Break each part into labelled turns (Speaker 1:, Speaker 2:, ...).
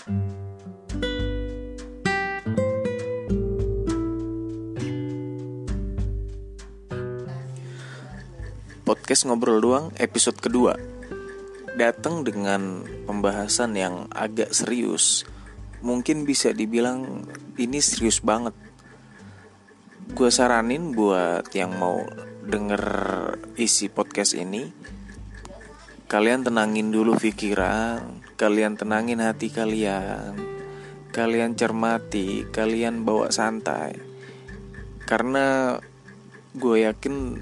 Speaker 1: Podcast Ngobrol Doang episode kedua. Datang dengan pembahasan yang agak serius. Mungkin bisa dibilang ini serius banget. Gue saranin buat yang mau denger isi podcast ini Kalian tenangin dulu pikiran Kalian tenangin hati kalian Kalian cermati Kalian bawa santai Karena gue yakin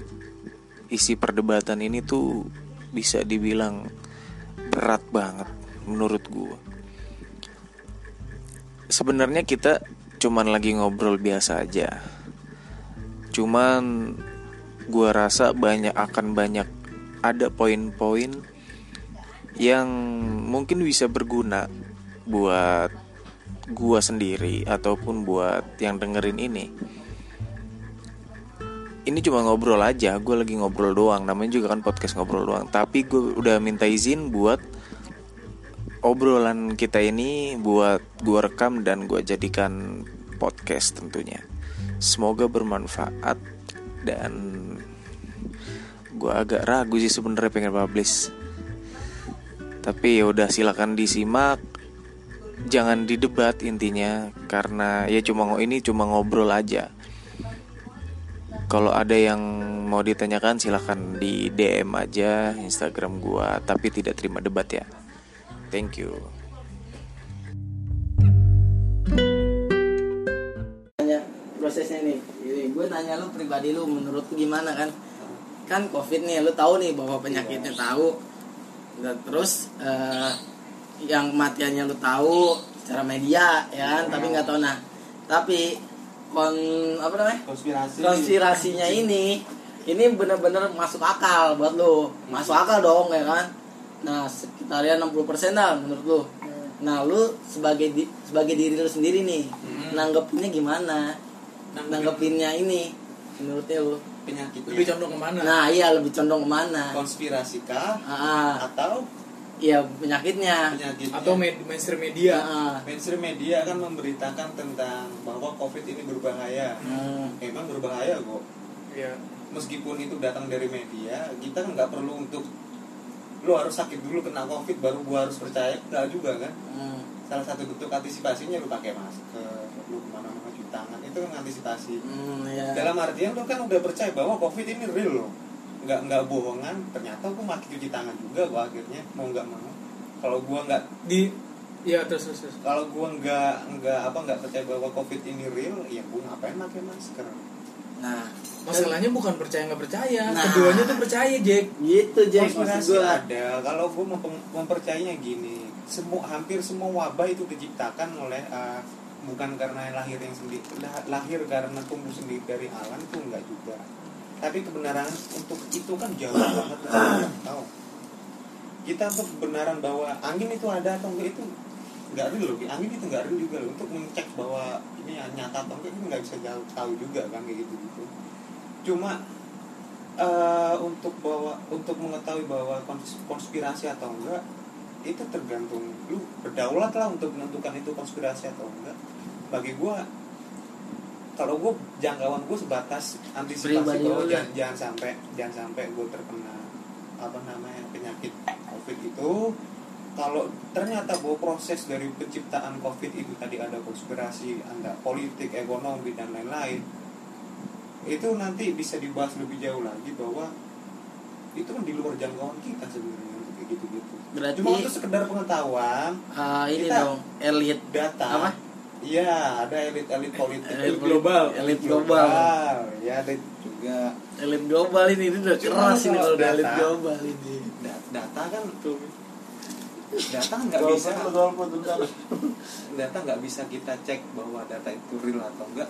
Speaker 1: isi perdebatan ini tuh bisa dibilang berat banget menurut gue. Sebenarnya kita cuman lagi ngobrol biasa aja. Cuman gue rasa banyak akan banyak ada poin-poin yang mungkin bisa berguna buat gue sendiri ataupun buat yang dengerin ini. Ini cuma ngobrol aja gue lagi ngobrol doang. Namanya juga kan podcast ngobrol doang. Tapi gue udah minta izin buat obrolan kita ini buat gue rekam dan gue jadikan podcast tentunya. Semoga bermanfaat dan gue agak ragu sih sebenarnya pengen publish tapi ya udah silakan disimak jangan didebat intinya karena ya cuma ini cuma ngobrol aja kalau ada yang mau ditanyakan silahkan di DM aja Instagram gua tapi tidak terima debat ya. Thank you.
Speaker 2: Tanya prosesnya nih. Gue nanya lu pribadi lu menurut gimana kan? Kan Covid nih lu tahu nih bahwa penyakitnya tahu. Dan terus eh, yang kematiannya lu tahu secara media ya kan, tapi nggak tahu. Nah. Tapi kon apa namanya?
Speaker 3: konspirasi.
Speaker 2: Konspirasinya ini ini bener-bener masuk akal buat lu. Masuk akal dong ya kan? Nah sekitarnya 60% dah menurut lu. Nah lu sebagai di, sebagai diri lu sendiri nih nanggepinnya gimana? Nanggepinnya ini menurutnya lu
Speaker 3: penyakitnya.
Speaker 4: Lebih condong ke mana?
Speaker 2: Nah iya lebih condong ke mana?
Speaker 3: Konspirasi kah?
Speaker 2: Ah.
Speaker 3: Atau?
Speaker 2: Iya penyakitnya.
Speaker 3: Penyakitnya.
Speaker 4: Atau med- mainstream media.
Speaker 2: Ah,
Speaker 3: mainstream media kan memberitakan tentang bahwa covid ini berbahaya.
Speaker 2: Hmm.
Speaker 3: memang berbahaya kok.
Speaker 4: Ya
Speaker 3: meskipun itu datang dari media kita kan nggak perlu untuk lu harus sakit dulu kena covid baru gua harus percaya. Nggak juga kan?
Speaker 2: Hmm.
Speaker 3: salah satu bentuk antisipasinya lu pakai masker lu ke mana-mana itu kan antisipasi.
Speaker 2: Hmm, iya.
Speaker 3: dalam artian lu kan udah percaya bahwa covid ini real loh. Nggak nggak bohongan ternyata aku mati cuci tangan juga gua akhirnya mau nggak mau. Kalau gua nggak
Speaker 4: di ya terus terus, terus.
Speaker 3: kalau gua nggak nggak apa nggak percaya bahwa covid ini real ya gua ngapain pakai masker?
Speaker 2: Nah
Speaker 4: masalahnya bukan percaya nggak percaya.
Speaker 2: Nah.
Speaker 4: keduanya tuh percaya Jack.
Speaker 2: Gitu Jack maksud
Speaker 3: konspirasi
Speaker 2: gua
Speaker 3: ada kalau gua mem- mempercayainya gini semua hampir semua wabah itu diciptakan oleh uh, bukan karena lahir yang sendiri lah- lahir karena tumbuh sendiri dari alam itu enggak juga. Tapi kebenaran untuk itu kan jauh banget nggak tahu kita untuk kebenaran bahwa angin itu ada atau enggak itu nggak real loh angin itu nggak real juga loh. Untuk mengecek bahwa ini nyata atau enggak itu nggak bisa jauh tahu juga kan kayak gitu gitu. Cuma eh, untuk bahwa untuk mengetahui bahwa kons- konspirasi atau enggak itu tergantung lu berdaulat lah untuk menentukan itu konspirasi atau enggak. Bagi gua kalau gua jangkauan gua sebatas antisipasi
Speaker 2: Pribadi
Speaker 3: bahwa jangan, jangan sampai jangan sampai gua terkena apa namanya penyakit covid itu. Kalau ternyata bahwa proses dari penciptaan covid itu tadi ada konspirasi anda politik ekonomi dan lain-lain itu nanti bisa dibahas lebih jauh lagi bahwa itu kan di luar jangkauan kita sebenarnya gitu-gitu.
Speaker 2: Berarti-
Speaker 3: Cuma untuk sekedar pengetahuan,
Speaker 2: Ah, ini
Speaker 3: Kita-
Speaker 2: dong elit
Speaker 3: data.
Speaker 2: Apa?
Speaker 3: Iya, ada elit-elit politik,
Speaker 2: Elit
Speaker 4: global.
Speaker 2: elit global.
Speaker 3: Ya, ada juga.
Speaker 2: Elit global ini ini udah
Speaker 3: Cuma
Speaker 2: keras ini
Speaker 3: kalau data-
Speaker 2: elit global ini.
Speaker 3: Da- data kan data nggak bisa data nggak bisa kita cek bahwa data itu real atau enggak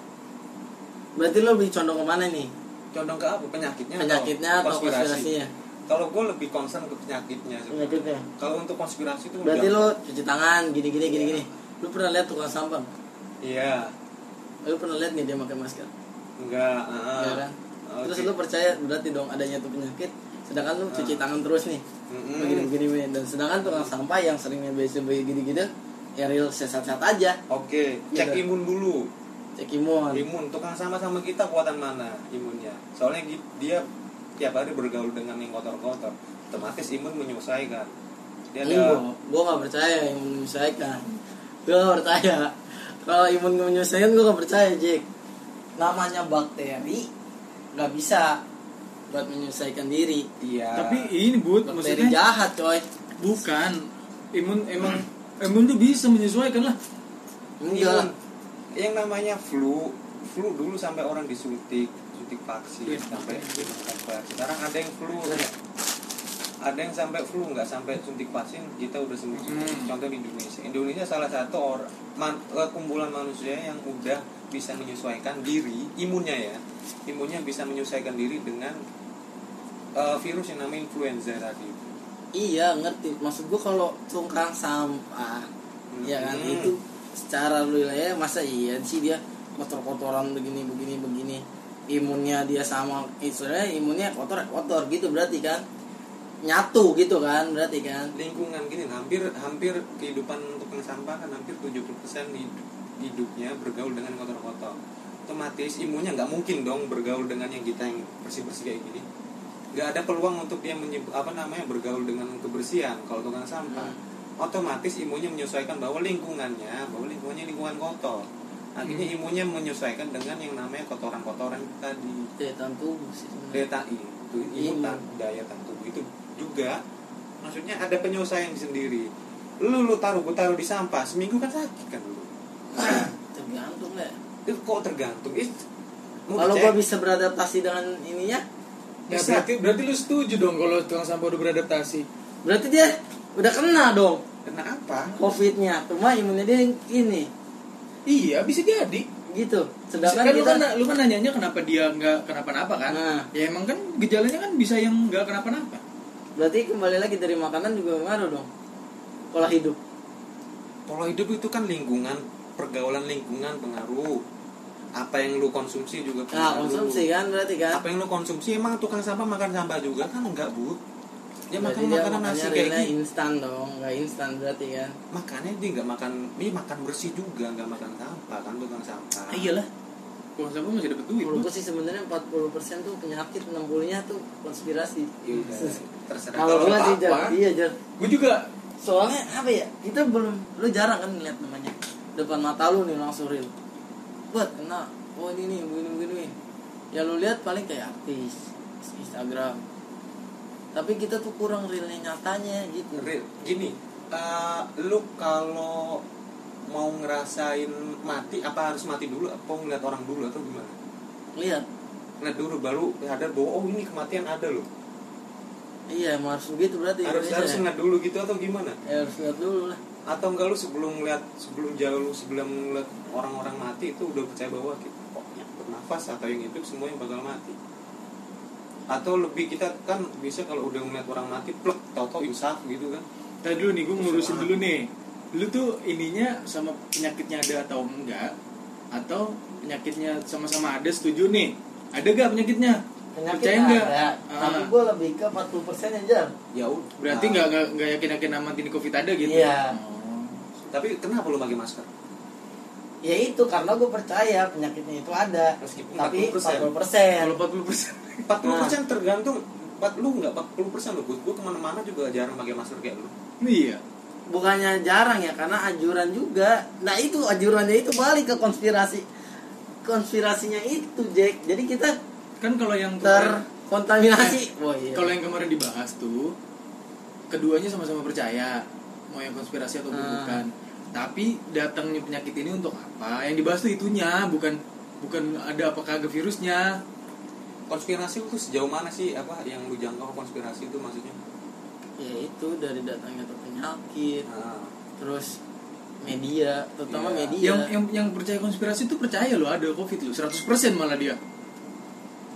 Speaker 2: berarti lo lebih condong ke mana nih?
Speaker 3: Condong ke apa? Penyakitnya
Speaker 2: penyakitnya atau konspirasinya
Speaker 3: kalau gue lebih concern ke penyakitnya
Speaker 2: penyakitnya?
Speaker 3: Kalau untuk konspirasi itu
Speaker 2: berarti lo cuci tangan gini gini gini gini lu pernah lihat tukang sampah
Speaker 3: iya.
Speaker 2: Lu pernah lihat nih dia pakai masker?
Speaker 3: Enggak ah,
Speaker 2: ya kan?
Speaker 3: Oke.
Speaker 2: terus lu percaya berarti dong adanya tuh penyakit sedangkan lu cuci tangan terus nih. Begini begini begini. dan sedangkan tukang sampah yang seringnya biasa begini gitu ya real sehat-sehat aja.
Speaker 3: Oke, cek
Speaker 2: Gitu.
Speaker 3: imun dulu.
Speaker 2: cek imun.
Speaker 3: Imun tukang sama-sama kita kuatan mana imunnya? Soalnya dia tiap hari bergaul dengan yang kotor-kotor, otomatis imun menyesuaikan. Dia ada
Speaker 2: Enggak, gue gak percaya imun menyesuaikan Gue gak percaya Kalau imun menyesuaikan gue gak percaya Jack Namanya bakteri Gak bisa Buat menyesuaikan diri
Speaker 3: iya.
Speaker 4: Tapi ini bud,
Speaker 2: Bakteri
Speaker 4: maksudnya
Speaker 2: jahat coy
Speaker 4: bukan imun emang imun tuh bisa menyesuaikan lah.
Speaker 2: Enggak.
Speaker 3: Yang namanya flu, flu dulu sampai orang disuntik, suntik vaksin
Speaker 4: Iya.
Speaker 3: sampai sampai sekarang ada yang flu. Ada yang sampai flu nggak sampai suntik vaksin kita udah sembuh.
Speaker 4: Hmm.
Speaker 3: contoh di Indonesia. Indonesia salah satu orang man- kumpulan manusia yang udah bisa menyesuaikan diri imunnya ya. Imunnya bisa menyesuaikan diri dengan eh, virus yang namanya influenza tadi.
Speaker 2: Iya ngerti. Maksud gue kalau tongkang sampah Ya kan?
Speaker 3: Hmm.
Speaker 2: itu secara wilayah masa iya sih dia kotor-kotoran begini begini begini. Imunnya dia sama istilahnya imunnya kotor kotor gitu berarti kan. Nyatu gitu kan berarti kan.
Speaker 3: Lingkungan gini hampir hampir kehidupan tukang sampah kan hampir 70% hid- hidupnya bergaul dengan kotor-kotor. Otomatis imunnya nggak mungkin dong bergaul dengan yang kita yang bersih-bersih kayak gini. Nggak ada peluang untuk dia menyeb- apa namanya bergaul dengan kebersihan kalau tukang sampah. Otomatis imunnya menyesuaikan bahwa lingkungannya bahwa lingkungannya lingkungan kotor akhirnya imunnya menyesuaikan dengan yang namanya kotoran-kotoran tadi.
Speaker 2: Daya tahan tubuh sih
Speaker 3: daya tahan itu imun tahan- daya tahan tubuh. Itu juga maksudnya ada penyelesaian sendiri. Lu lu taruh gua taruh di sampah seminggu kan sakit kan lu?
Speaker 2: Tergantung ya
Speaker 3: itu kok tergantung? Mau
Speaker 2: kalau gua bisa beradaptasi dengan ininya
Speaker 4: Ya,
Speaker 3: Bisa.
Speaker 4: berarti berarti lu setuju dong kalau tukang sampah udah beradaptasi.
Speaker 2: berarti dia udah kena dong.
Speaker 3: Kena apa?
Speaker 2: Covidnya. Cuma imunnya dia yang ini
Speaker 4: Iya, bisa jadi.
Speaker 2: gitu
Speaker 4: Sedangkan kan lu kan lu kan nanyanya kenapa dia nggak kenapa-napa kan?
Speaker 2: Nah.
Speaker 4: Ya emang kan gejalanya kan bisa yang nggak kenapa-napa.
Speaker 2: berarti kembali lagi dari makanan juga ngaruh dong pola hidup
Speaker 3: pola hidup itu kan lingkungan pergaulan lingkungan pengaruh apa yang lu konsumsi juga
Speaker 2: nah
Speaker 3: pengaruh
Speaker 2: konsumsi kan berarti kan
Speaker 3: apa yang lu konsumsi emang tukang sampah makan sampah juga kan enggak bu dia makan makanan nasi
Speaker 2: makannya
Speaker 3: kayak gitu
Speaker 2: instan dong nggak instan berarti kan
Speaker 3: makanya dia nggak makan ini makan bersih juga nggak makan sampah kan tukang sampah.
Speaker 4: Ah, iyalah. Tukang sampah masih dapat duit.
Speaker 2: gue sih sebenarnya 40% tuh penyakit 60 nya tuh konspirasi.
Speaker 3: Ya udah, terserah.
Speaker 2: Kalau gue sih Jar, iya Jar.
Speaker 4: Gue juga
Speaker 2: soalnya apa ya kita belum lu jarang kan ngeliat namanya. Depan mata lu nih langsung real. Buat kena oh ini nih begini begini. Ya lu lihat paling kayak artis Instagram tapi kita tuh kurang realnya nyatanya gitu.
Speaker 3: Real. gini eh, lu kalau mau ngerasain mati apa harus mati dulu? Apa ngeliat orang dulu atau gimana?
Speaker 2: Lihat.
Speaker 3: Ngeliat dulu baru sadar bahwa oh ini kematian ada loh.
Speaker 2: Iya emang harus begitu berarti
Speaker 3: harus
Speaker 2: Indonesia
Speaker 3: harus
Speaker 2: ya.
Speaker 3: ngeliat dulu gitu atau gimana?
Speaker 2: Ya, harus lihat dulu lah.
Speaker 3: Atau enggak lu sebelum ngeliat sebelum jauh lu sebelum ngeliat orang-orang mati itu udah percaya bahwa yang bernafas atau yang hidup semuanya bakal mati atau lebih kita kan bisa kalau udah ngeliat orang mati plek tau-tau insaf gitu kan
Speaker 4: Tadi dulu nih, gue ngurusin dulu nih. Lu tuh ininya sama penyakitnya ada atau enggak? Atau penyakitnya sama-sama ada setuju nih? Ada gak penyakitnya?
Speaker 2: penyakit
Speaker 4: Percaya nggak?
Speaker 2: ada
Speaker 4: Ah.
Speaker 2: tapi gue lebih ke 40 persen aja
Speaker 3: ya udah
Speaker 4: Berarti nggak nggak nggak yakin yakin amat ini covid ada gitu?
Speaker 2: Iya.
Speaker 4: Oh.
Speaker 3: tapi kenapa lu pakai masker
Speaker 2: ya itu karena gue percaya penyakitnya itu ada
Speaker 3: Meskipun
Speaker 2: tapi
Speaker 3: 40%.
Speaker 2: 40 persen
Speaker 4: Kalau 40 persen.
Speaker 3: 40 persen tergantung empat lu nggak 40 persen lu gue ke mana-mana juga jarang pakai masker kayak lu
Speaker 4: Iya.
Speaker 2: bukannya jarang ya karena anjuran juga nah itu anjurannya itu balik ke konspirasi konspirasinya itu Jack jadi kita
Speaker 4: Kan kalau yang
Speaker 2: terkontaminasi oh iya
Speaker 4: kalau yang kemarin dibahas tuh keduanya sama-sama percaya mau yang konspirasi atau
Speaker 2: Ah.
Speaker 4: bukan. Tapi datangnya penyakit ini untuk apa? Yang dibahas tuh itunya, bukan bukan ada apa kagak virusnya.
Speaker 3: konspirasi itu sejauh mana sih apa yang lu jangkau konspirasi itu maksudnya
Speaker 2: ya itu dari datangnya tuh penyakit
Speaker 3: nah,
Speaker 2: terus media terutama
Speaker 3: Iya.
Speaker 2: media
Speaker 4: Yang yang yang percaya konspirasi itu percaya loh ada covid loh, 100% malah dia.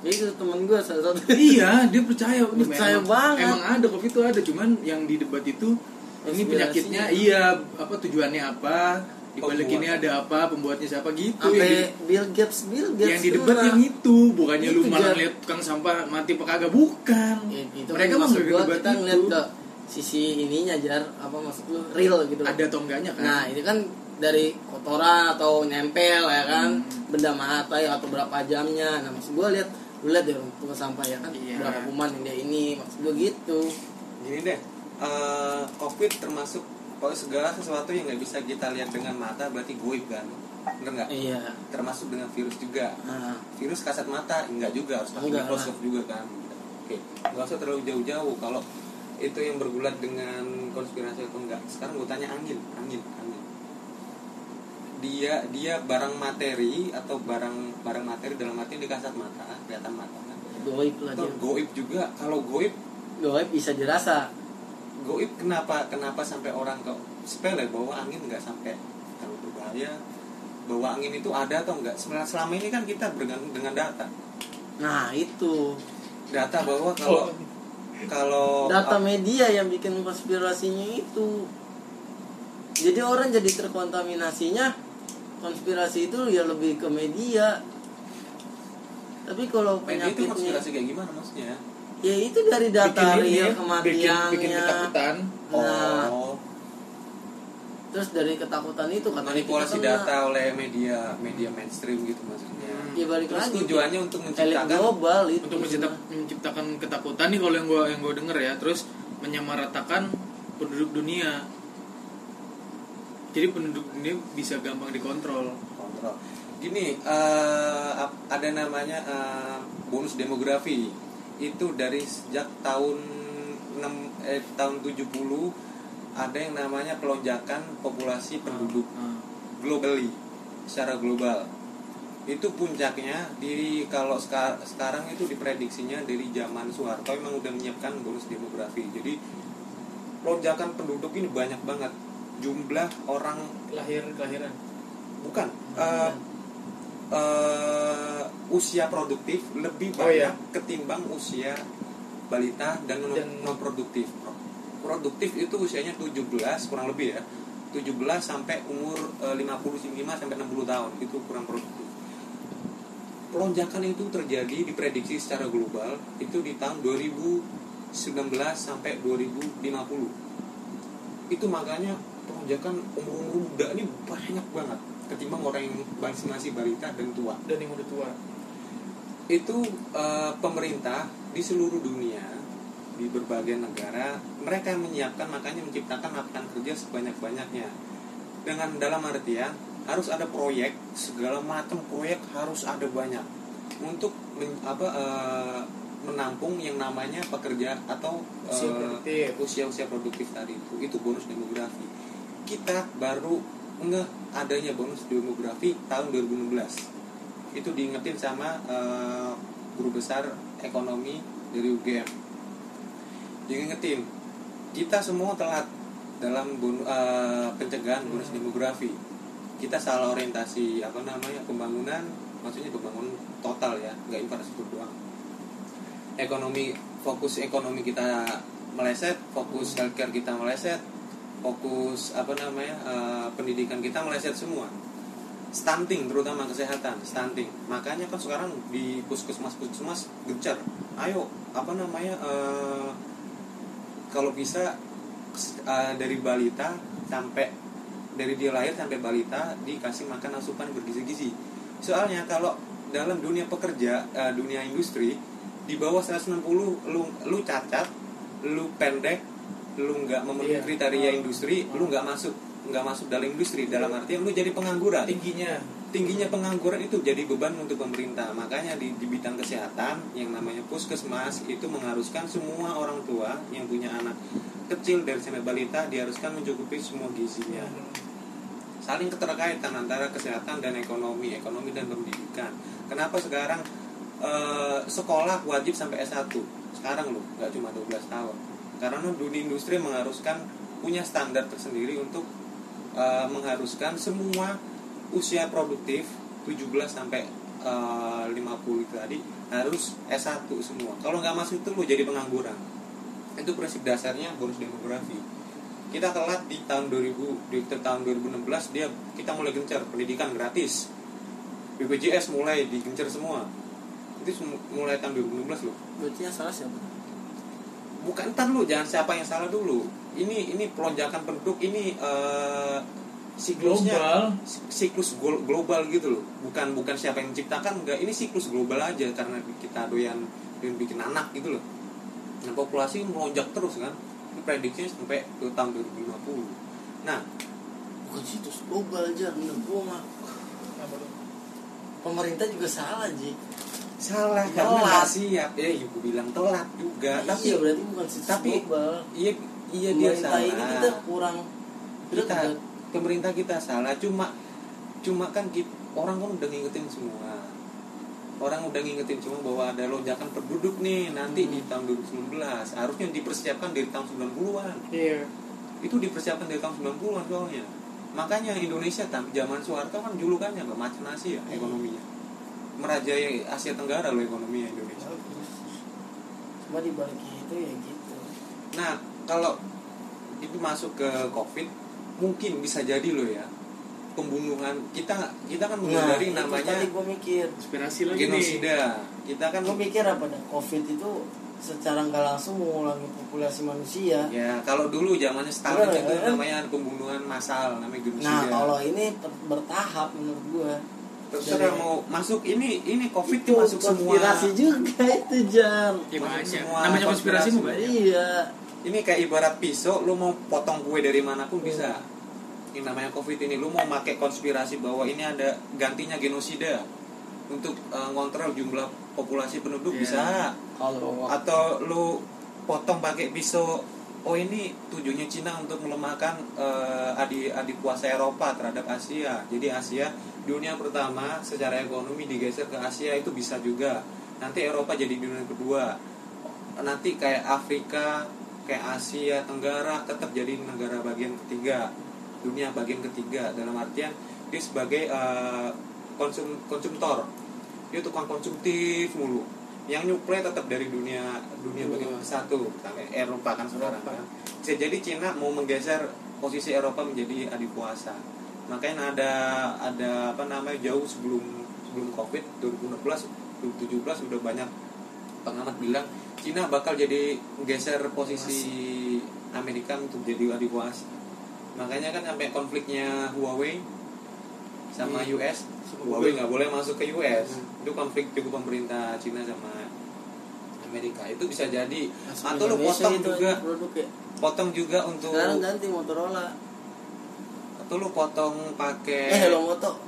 Speaker 2: itu temen gue salah satu
Speaker 4: iya, dia percaya.
Speaker 2: Percaya
Speaker 4: memang-
Speaker 2: banget.
Speaker 4: Emang ada covid itu ada, cuman yang di debat itu ini penyakitnya iya apa tujuannya apa? Di balik
Speaker 3: Pembuat.
Speaker 4: ini ada apa pembuatnya siapa gitu yang
Speaker 2: sampai
Speaker 4: di-
Speaker 2: Bill Gates Bill Gates
Speaker 4: yang di
Speaker 2: tuh
Speaker 4: debat
Speaker 2: lah.
Speaker 4: yang itu bukannya lu
Speaker 2: Itu,
Speaker 4: malah
Speaker 2: Jar.
Speaker 4: lihat tukang sampah mati apa kagak bukan.
Speaker 2: Ya, itu
Speaker 4: mereka mah nggak
Speaker 2: gua
Speaker 4: debat
Speaker 2: kita
Speaker 4: itu.
Speaker 2: ke sisi ininya jar. Apa maksud lu? Real gitu.
Speaker 4: Ada atau enggaknya kan?
Speaker 2: Nah ini kan dari kotoran atau nempel ya kan?
Speaker 4: Hmm.
Speaker 2: benda mata ya atau berapa jamnya. Nah maksud gue lihat lu lihat deh tukang sampah ya kan?
Speaker 4: Iya.
Speaker 2: berapa kuman yang dia ini maksud gue gitu.
Speaker 3: Gini deh eh, covid termasuk pokoknya segala sesuatu yang nggak bisa kita lihat dengan mata berarti goib kan? Bener nggak?
Speaker 2: Iya.
Speaker 3: Termasuk dengan virus juga.
Speaker 2: Nah,
Speaker 3: virus kasat mata enggak juga harus pakai
Speaker 2: Enggak
Speaker 3: mikroskop juga kan? Oke nggak usah terlalu jauh-jauh. Kalau itu yang bergulat dengan konspirasi atau enggak sekarang gue tanya angin angin angin. Dia dia barang materi atau barang barang materi dalam arti di kasat mata kelihatan mata kan?
Speaker 2: Goib lah
Speaker 3: itu
Speaker 2: dia.
Speaker 3: goib juga. Kalau goib
Speaker 2: goib bisa dirasa
Speaker 3: goib kenapa kenapa sampai orang kok sepele bahwa angin nggak sampai? Terlalu berbahaya bahwa angin itu ada atau enggak sebenarnya selama ini kan kita bergantung dengan data.
Speaker 2: Nah itu.
Speaker 3: Data bahwa kalau kalau
Speaker 2: data media yang bikin konspirasinya itu. Jadi orang jadi terkontaminasinya konspirasi itu ya lebih ke media. Tapi kalau
Speaker 3: media itu
Speaker 2: penyakitnya
Speaker 3: konspirasi kayak gimana maksudnya
Speaker 2: ya itu dari data
Speaker 4: Bikin ini
Speaker 2: real
Speaker 4: ya,
Speaker 2: kematiannya
Speaker 4: bikin, bikin ketakutan.
Speaker 2: Nah.
Speaker 3: Oh.
Speaker 2: Terus dari ketakutan itu kan
Speaker 3: manipulasi
Speaker 2: kita kena.
Speaker 3: data oleh media media mainstream gitu maksudnya.
Speaker 2: Ya balik
Speaker 3: terus
Speaker 2: lagi
Speaker 3: tujuannya untuk menciptakan
Speaker 2: global itu
Speaker 4: untuk mencipta- menciptakan ketakutan nih kalau yang gue yang gue denger ya. Terus menyamaratakan penduduk dunia. Jadi penduduk dunia bisa gampang dikontrol.
Speaker 3: Kontrol. Gini eh, ap- ada namanya eh, bonus demografi itu dari sejak tahun 6 eh, tahun 70 ada yang namanya pelonjakan populasi penduduk
Speaker 4: Nah,
Speaker 3: globally secara global. Itu puncaknya di kalau seka- sekarang itu diprediksinya dari zaman Soeharto memang udah menyiapkan bonus demografi. Jadi lonjakan penduduk ini banyak banget. Jumlah orang
Speaker 4: lahir kelahiran
Speaker 3: bukan eh, eh, usia produktif lebih
Speaker 4: Oh,
Speaker 3: banyak
Speaker 4: iya.
Speaker 3: ketimbang usia balita dan non,
Speaker 4: Dan-
Speaker 3: non produktif produktif itu usianya 17 kurang lebih ya. 17 sampai umur eh, 55 sampai 60 tahun. Itu kurang produktif. Pelonjakan itu terjadi diprediksi secara global itu di tahun 2019 sampai 2050 itu makanya pelonjakan umur-umur muda ini banyak banget ketimbang orang yang masih masih balita dan tua.
Speaker 4: Dan yang udah tua.
Speaker 3: Itu eh, pemerintah di seluruh dunia di berbagai negara mereka yang menyiapkan makanya menciptakan lapangan kerja sebanyak-banyaknya. Dengan dalam artian harus ada proyek segala macam proyek harus ada banyak. Untuk men- apa eh, menampung yang namanya pekerja atau
Speaker 4: Usia
Speaker 3: eh,
Speaker 4: produktif.
Speaker 3: usia-usia produktif tadi itu. Itu bonus demografi. Kita baru ngeh adanya bonus demografi tahun 2016 itu diingetin sama eh, guru besar ekonomi dari UGM diingetin kita semua telat dalam eh, pencegahan bonus demografi. Kita salah orientasi apa namanya pembangunan maksudnya pembangunan total ya nggak infrastruktur doang. Ekonomi fokus ekonomi kita meleset fokus healthcare kita meleset fokus apa namanya eh, pendidikan kita meleset semua. Stunting terutama kesehatan stunting. Makanya kan sekarang di puskesmas puskesmas gencar. Ayo apa namanya eh, kalau bisa eh, dari balita sampai dari dia lahir sampai balita dikasih makan asupan bergizi-gizi. Soalnya kalau dalam dunia pekerja eh, dunia industri di bawah 160 lu lu cacat lu pendek lu nggak memenuhi
Speaker 4: Iya.
Speaker 3: kriteria
Speaker 4: Oh.
Speaker 3: industri lu nggak masuk nggak masuk dalam industri. Dalam artian lu jadi pengangguran.
Speaker 4: Tingginya.
Speaker 3: Tingginya pengangguran itu jadi beban untuk pemerintah. Makanya di, di bidang kesehatan yang namanya puskesmas itu mengharuskan semua orang tua yang punya anak kecil dari sampai balita diharuskan mencukupi semua gizinya. Saling keterkaitan antara kesehatan dan ekonomi ekonomi dan pendidikan. Kenapa sekarang eh, sekolah wajib sampai S1 sekarang loh nggak cuma 12 tahun karena dunia industri mengharuskan punya standar tersendiri untuk eh, mengharuskan semua usia produktif 17 sampai eh, 50 itu tadi harus S1 semua. Kalau nggak masuk itu lo jadi pengangguran. Itu prinsip dasarnya bonus demografi. Kita telat di tahun 2000 di tahun 2016 dia kita mulai gencar pendidikan gratis. BPJS mulai digencar semua. Itu mulai tahun 2016 loh.
Speaker 2: Berarti yang salah siapa
Speaker 3: bukan ntar lu jangan siapa yang salah dulu. Ini ini pelonjakan penduduk ini eh, siklusnya.
Speaker 4: Global.
Speaker 3: siklus glo- global gitu loh. Bukan bukan siapa yang menciptakan enggak. Ini siklus global aja karena kita doyan doyan bikin anak gitu loh. Nah populasi melonjak terus kan. Ini prediksinya sampai ke tahun 2050 nah
Speaker 2: bukan situs global aja menurut gua mah pemerintah juga salah Ji
Speaker 3: salah
Speaker 2: Telat.
Speaker 3: karena nggak siap. Ya gue bilang telat juga. Tapi
Speaker 2: iya berarti bukan
Speaker 3: tapi-
Speaker 2: global.
Speaker 3: iya iya dia salah
Speaker 2: ini kita kurang
Speaker 3: kita pemerintah kita salah. Cuma cuma kan kita, orang kan udah ngingetin semua. Orang udah ngingetin semua bahwa ada lonjakan penduduk nih nanti di tahun 2019 harusnya dipersiapkan dari tahun 90-an
Speaker 4: Iya.
Speaker 3: itu dipersiapkan dari tahun 90-an soalnya. Makanya Indonesia zaman Soeharto kan julukannya apa? Macan Asia ekonominya merajai Asia Tenggara loh ekonominya Indonesia
Speaker 2: cuma di balik itu ya gitu
Speaker 3: Nah, kalau itu masuk ke COVID, mungkin bisa jadi loh ya pembunuhan kita kita kan menghindari
Speaker 2: itu
Speaker 3: namanya
Speaker 2: tadi gua mikir
Speaker 4: Konspirasi lagi nih.
Speaker 3: genosida. Kita kan
Speaker 2: gua mikir apa dah covid itu secara nggak langsung mengulangi populasi manusia
Speaker 3: ya kalau dulu zamannya Stalin
Speaker 2: Bener,
Speaker 3: itu
Speaker 2: kan?
Speaker 3: namanya pembunuhan massal namanya genosida.
Speaker 2: nah kalau ini bertahap menurut gua
Speaker 3: terserah mau masuk ini ini COVID
Speaker 2: itu
Speaker 3: masuk semua.
Speaker 2: konspirasi juga itu jam
Speaker 4: Ya,
Speaker 3: Masuk semua
Speaker 4: Namanya konspirasi banyak.
Speaker 2: iya
Speaker 3: Ini kayak ibarat pisau, lu mau potong kue dari mana pun
Speaker 2: Hmm.
Speaker 3: bisa. Ini namanya COVID ini, lu mau pakai konspirasi bahwa ini ada gantinya genosida untuk eh, ngontrol jumlah populasi penduduk
Speaker 4: Iya.
Speaker 3: bisa.
Speaker 2: kalau
Speaker 3: Atau lu potong pakai pisau, oh ini tujuannya Cina untuk melemahkan eh, adik adik kuasa Eropa terhadap Asia. Jadi Asia dunia pertama secara ekonomi digeser ke Asia itu bisa juga. Nanti Eropa jadi dunia kedua. Nanti kayak Afrika, kayak Asia Tenggara tetap jadi negara bagian ketiga, dunia bagian ketiga dalam artian dia sebagai eh, konsum konsumtor. Dia tukang konsumtif mulu. Yang nyuplai tetap dari dunia dunia bagian ke satu, sampai Eropa kan sekarang kan. Bisa jadi Cina mau menggeser posisi Eropa menjadi adik kuasa. Makanya ada ada apa namanya jauh sebelum sebelum Covid 2016 2017 udah banyak pengamat bilang Cina bakal jadi geser posisi Amerika untuk jadi adik kuasa. Makanya kan sampai konfliknya Huawei sama
Speaker 2: Hmm.
Speaker 3: US, Huawei nggak boleh masuk ke US.
Speaker 2: Hmm.
Speaker 3: Itu konflik juga pemerintah Cina sama Amerika. Itu bisa jadi.
Speaker 2: Masuk
Speaker 3: atau lu potong
Speaker 2: itu
Speaker 3: juga.
Speaker 2: produk ya.
Speaker 3: Potong juga untuk
Speaker 2: sekarang ganti Motorola.
Speaker 3: Atau lu potong pakai
Speaker 2: eh Hello Moto.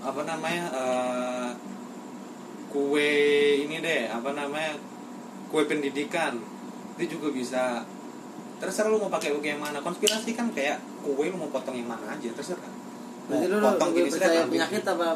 Speaker 3: Apa namanya eh, kue ini deh. Apa namanya kue pendidikan. Itu juga bisa. Terserah lu mau pakai kue yang mana. Konspirasi kan kayak kue lu mau potong yang mana aja terserah.
Speaker 2: Berarti lu
Speaker 3: Mau potong
Speaker 2: lebih
Speaker 3: jenis
Speaker 2: percaya penyakit apa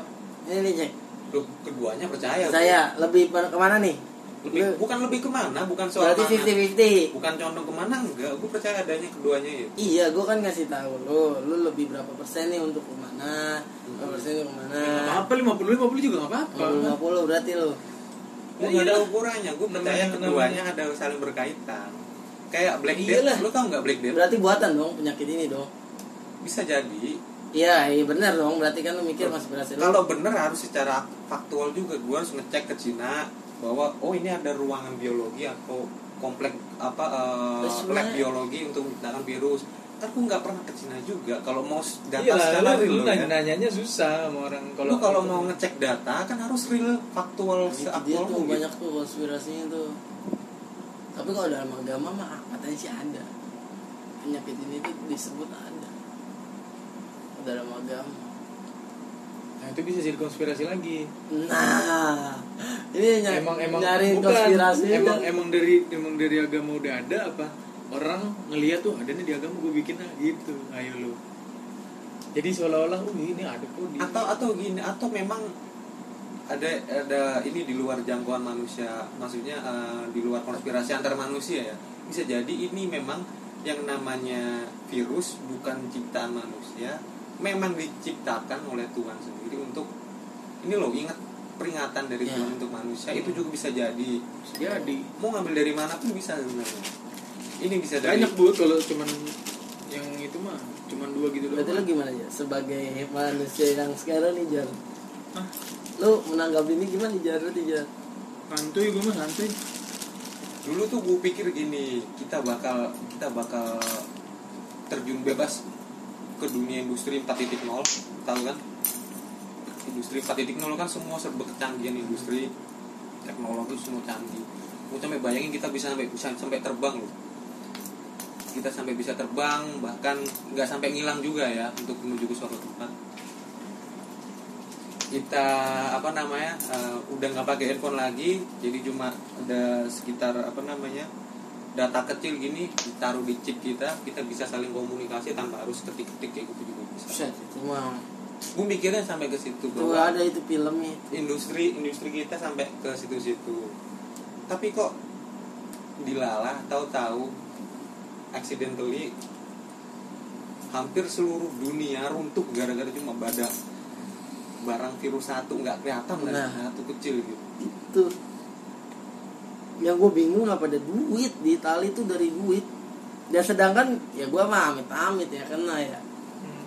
Speaker 2: ini nih cek
Speaker 3: Lu keduanya percaya
Speaker 2: saya lebih pada ke mana nih
Speaker 3: lebih
Speaker 2: Lu-
Speaker 3: bukan lebih ke mana bukan soal
Speaker 2: berarti
Speaker 3: mana
Speaker 2: fifty fifty
Speaker 3: bukan condong ke mana enggak gue percaya adanya keduanya itu
Speaker 2: Iya, gue kan ngasih tahu lu, lu lebih berapa persen nih untuk ke mana, berapa persen untuk ke mana.
Speaker 4: Nggak apa-apa 50 50 juga nggak apa-apa.
Speaker 2: Lima puluh berarti lu.
Speaker 3: Oh,
Speaker 4: iya.
Speaker 3: ada ukurannya, gue percaya keduanya ada saling berkaitan. Kayak Black
Speaker 2: Iyalah.
Speaker 3: Death, lu tau nggak Black Death?
Speaker 2: Berarti buatan dong penyakit ini dong.
Speaker 3: Bisa jadi.
Speaker 2: Iya, iya benar dong. Berarti kan lu mikir masih berhasil.
Speaker 3: Kalau bener harus secara faktual juga, gue harus ngecek ke Cina bahwa oh ini ada ruangan biologi atau komplek apa eh,
Speaker 2: Terus
Speaker 3: lab biologi untuk menciptakan virus. Kan gue nggak pernah ke Cina juga. Kalau mau data
Speaker 4: Iya,
Speaker 3: secara
Speaker 4: lu,
Speaker 3: real
Speaker 4: lu
Speaker 3: loh ya.
Speaker 4: nanya nanyanya susah sama orang
Speaker 3: Lu kalau
Speaker 4: kalau
Speaker 3: mau ngecek data kan harus real faktual
Speaker 2: dia
Speaker 3: seaktual
Speaker 2: tuh
Speaker 3: mungkin.
Speaker 2: banyak tuh konspirasinya tuh. Tapi kalau dalam agama mah katanya sih ada. Penyakit ini tuh disebut ada. Dalam agama.
Speaker 4: Nah, itu bisa jadi konspirasi lagi.
Speaker 2: Nah, ini ny-
Speaker 4: emang emang
Speaker 2: nyari
Speaker 4: bukan,
Speaker 2: konspirasi
Speaker 4: emang
Speaker 2: kan.
Speaker 4: emang dari emang dari agama udah ada apa orang ngelihat tuh ada nih di agama gue bikin ah gitu ayo lu jadi seolah-olah oh ini ada kok di
Speaker 3: atau atau gini atau memang ada ada ini di luar jangkauan manusia maksudnya eh, di luar konspirasi antar manusia ya bisa jadi ini memang yang namanya virus bukan ciptaan manusia memang diciptakan oleh Tuhan sendiri untuk ini loh ingat peringatan dari
Speaker 2: Ya.
Speaker 3: Tuhan untuk manusia itu juga bisa jadi
Speaker 4: jadi
Speaker 3: mau ngambil dari mana pun bisa sebenarnya ini bisa dari
Speaker 4: banyak bu kalau cuman yang itu mah cuman dua gitu
Speaker 2: Berarti lu
Speaker 4: doang
Speaker 2: gimana ya? Sebagai manusia yang sekarang nih Jar
Speaker 4: Hah?
Speaker 2: Lu menanggapi ini gimana Jar? Berarti Jar
Speaker 4: santuy gue mah santuy
Speaker 3: dulu tuh gue pikir gini kita bakal kita bakal terjun bebas ke dunia industri 4.0 tahu kan? Industri 4.0 kan semua serba kecanggihan industri teknologi semua canggih. Gue sampai bayangin kita bisa sampai bisa sampai terbang loh. Kita sampai bisa terbang bahkan nggak sampai ngilang juga ya untuk menuju ke suatu tempat. Kita apa namanya eh, udah nggak pakai handphone lagi jadi cuma ada sekitar apa namanya data kecil gini ditaruh di chip kita kita bisa saling komunikasi tanpa harus ketik-ketik kayak gitu juga bisa.
Speaker 2: Itu mah
Speaker 3: gue mikirnya sampai ke situ
Speaker 2: itu
Speaker 3: bahwa
Speaker 2: ada itu filmnya
Speaker 3: industri industri kita sampai ke situ-situ. Tapi kok dilalah tahu-tahu accidentally hampir seluruh dunia runtuh gara-gara cuma badak barang virus satu nggak kelihatan
Speaker 2: Nah.
Speaker 3: satu kecil gitu.
Speaker 2: Itu yang gue bingung apa ada duit di Itali itu dari duit. Dan sedangkan ya gue mah amit-amit ya kena ya.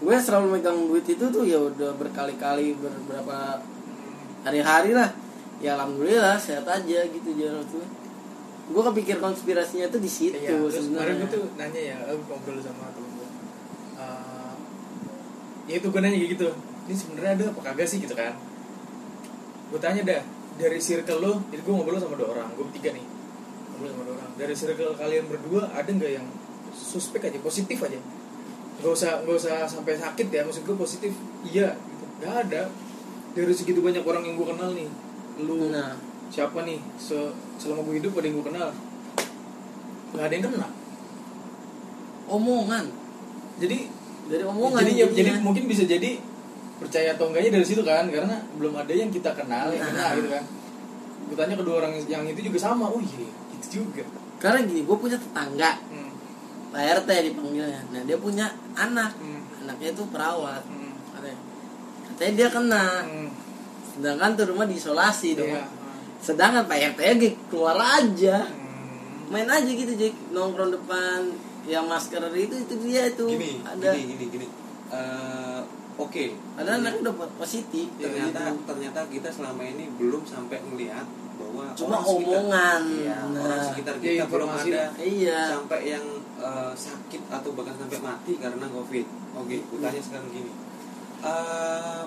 Speaker 2: Gue selalu megang duit itu tuh ya udah berkali-kali beberapa hari-hari lah. Ya alhamdulillah sehat aja gitu jalan tuh. Gue kepikir konspirasinya tuh di situ
Speaker 4: kemarin
Speaker 2: sebenarnya.
Speaker 4: gue tuh nanya ya, aku ngobrol sama temen gue Eh, Ya itu gue nanya gitu. Ini sebenarnya ada apa kagak sih gitu kan? Gue tanya dah Dari circle lo, jadi gue ngobrol sama dua orang Gue bertiga nih. Ngobrol sama dua orang. Dari circle kalian berdua ada nggak yang suspek aja, positif aja? Gak usah, gak usah sampai sakit ya Maksud gue positif, iya gitu. Gak ada. Dari segitu banyak orang yang gue kenal nih. Lu,
Speaker 2: nah.
Speaker 4: siapa nih? Se selama gue hidup ada yang gue kenal. Nggak ada yang kena.
Speaker 2: Omongan.
Speaker 4: Jadi
Speaker 2: dari omongan
Speaker 4: jadi ya- jadi mungkin bisa jadi percaya atau enggaknya dari situ kan karena belum ada yang kita kenal yang kena
Speaker 2: Nah.
Speaker 4: gitu kan gue tanya kedua orang yang itu juga sama oh iya gitu juga
Speaker 2: karena gini gue punya tetangga
Speaker 4: hmm.
Speaker 2: Pak RT dipanggilnya nah dia punya anak
Speaker 4: Hmm.
Speaker 2: anaknya itu perawat
Speaker 4: Hmm.
Speaker 2: katanya katanya dia kena
Speaker 4: Hmm.
Speaker 2: sedangkan tuh rumah diisolasi dong
Speaker 4: Iya.
Speaker 2: sedangkan Pak RT nya keluar aja
Speaker 4: Hmm.
Speaker 2: main aja gitu Jack nongkrong depan yang masker itu itu dia itu
Speaker 3: gini
Speaker 2: ada
Speaker 3: gini gini gini Eh, oke.
Speaker 2: Ada anak udah positif
Speaker 3: ternyata
Speaker 2: gitu.
Speaker 3: ternyata kita selama ini belum sampai melihat bahwa
Speaker 2: Cuma
Speaker 3: orang sekitar-
Speaker 2: omongan.
Speaker 3: iya,
Speaker 2: Nah.
Speaker 3: orang sekitar
Speaker 4: Iya,
Speaker 3: kita belum
Speaker 4: informasi.
Speaker 3: ada
Speaker 2: iya.
Speaker 3: sampai yang eh, sakit atau bahkan sampai mati karena covid. Oke gue tanya sekarang gini. Eh,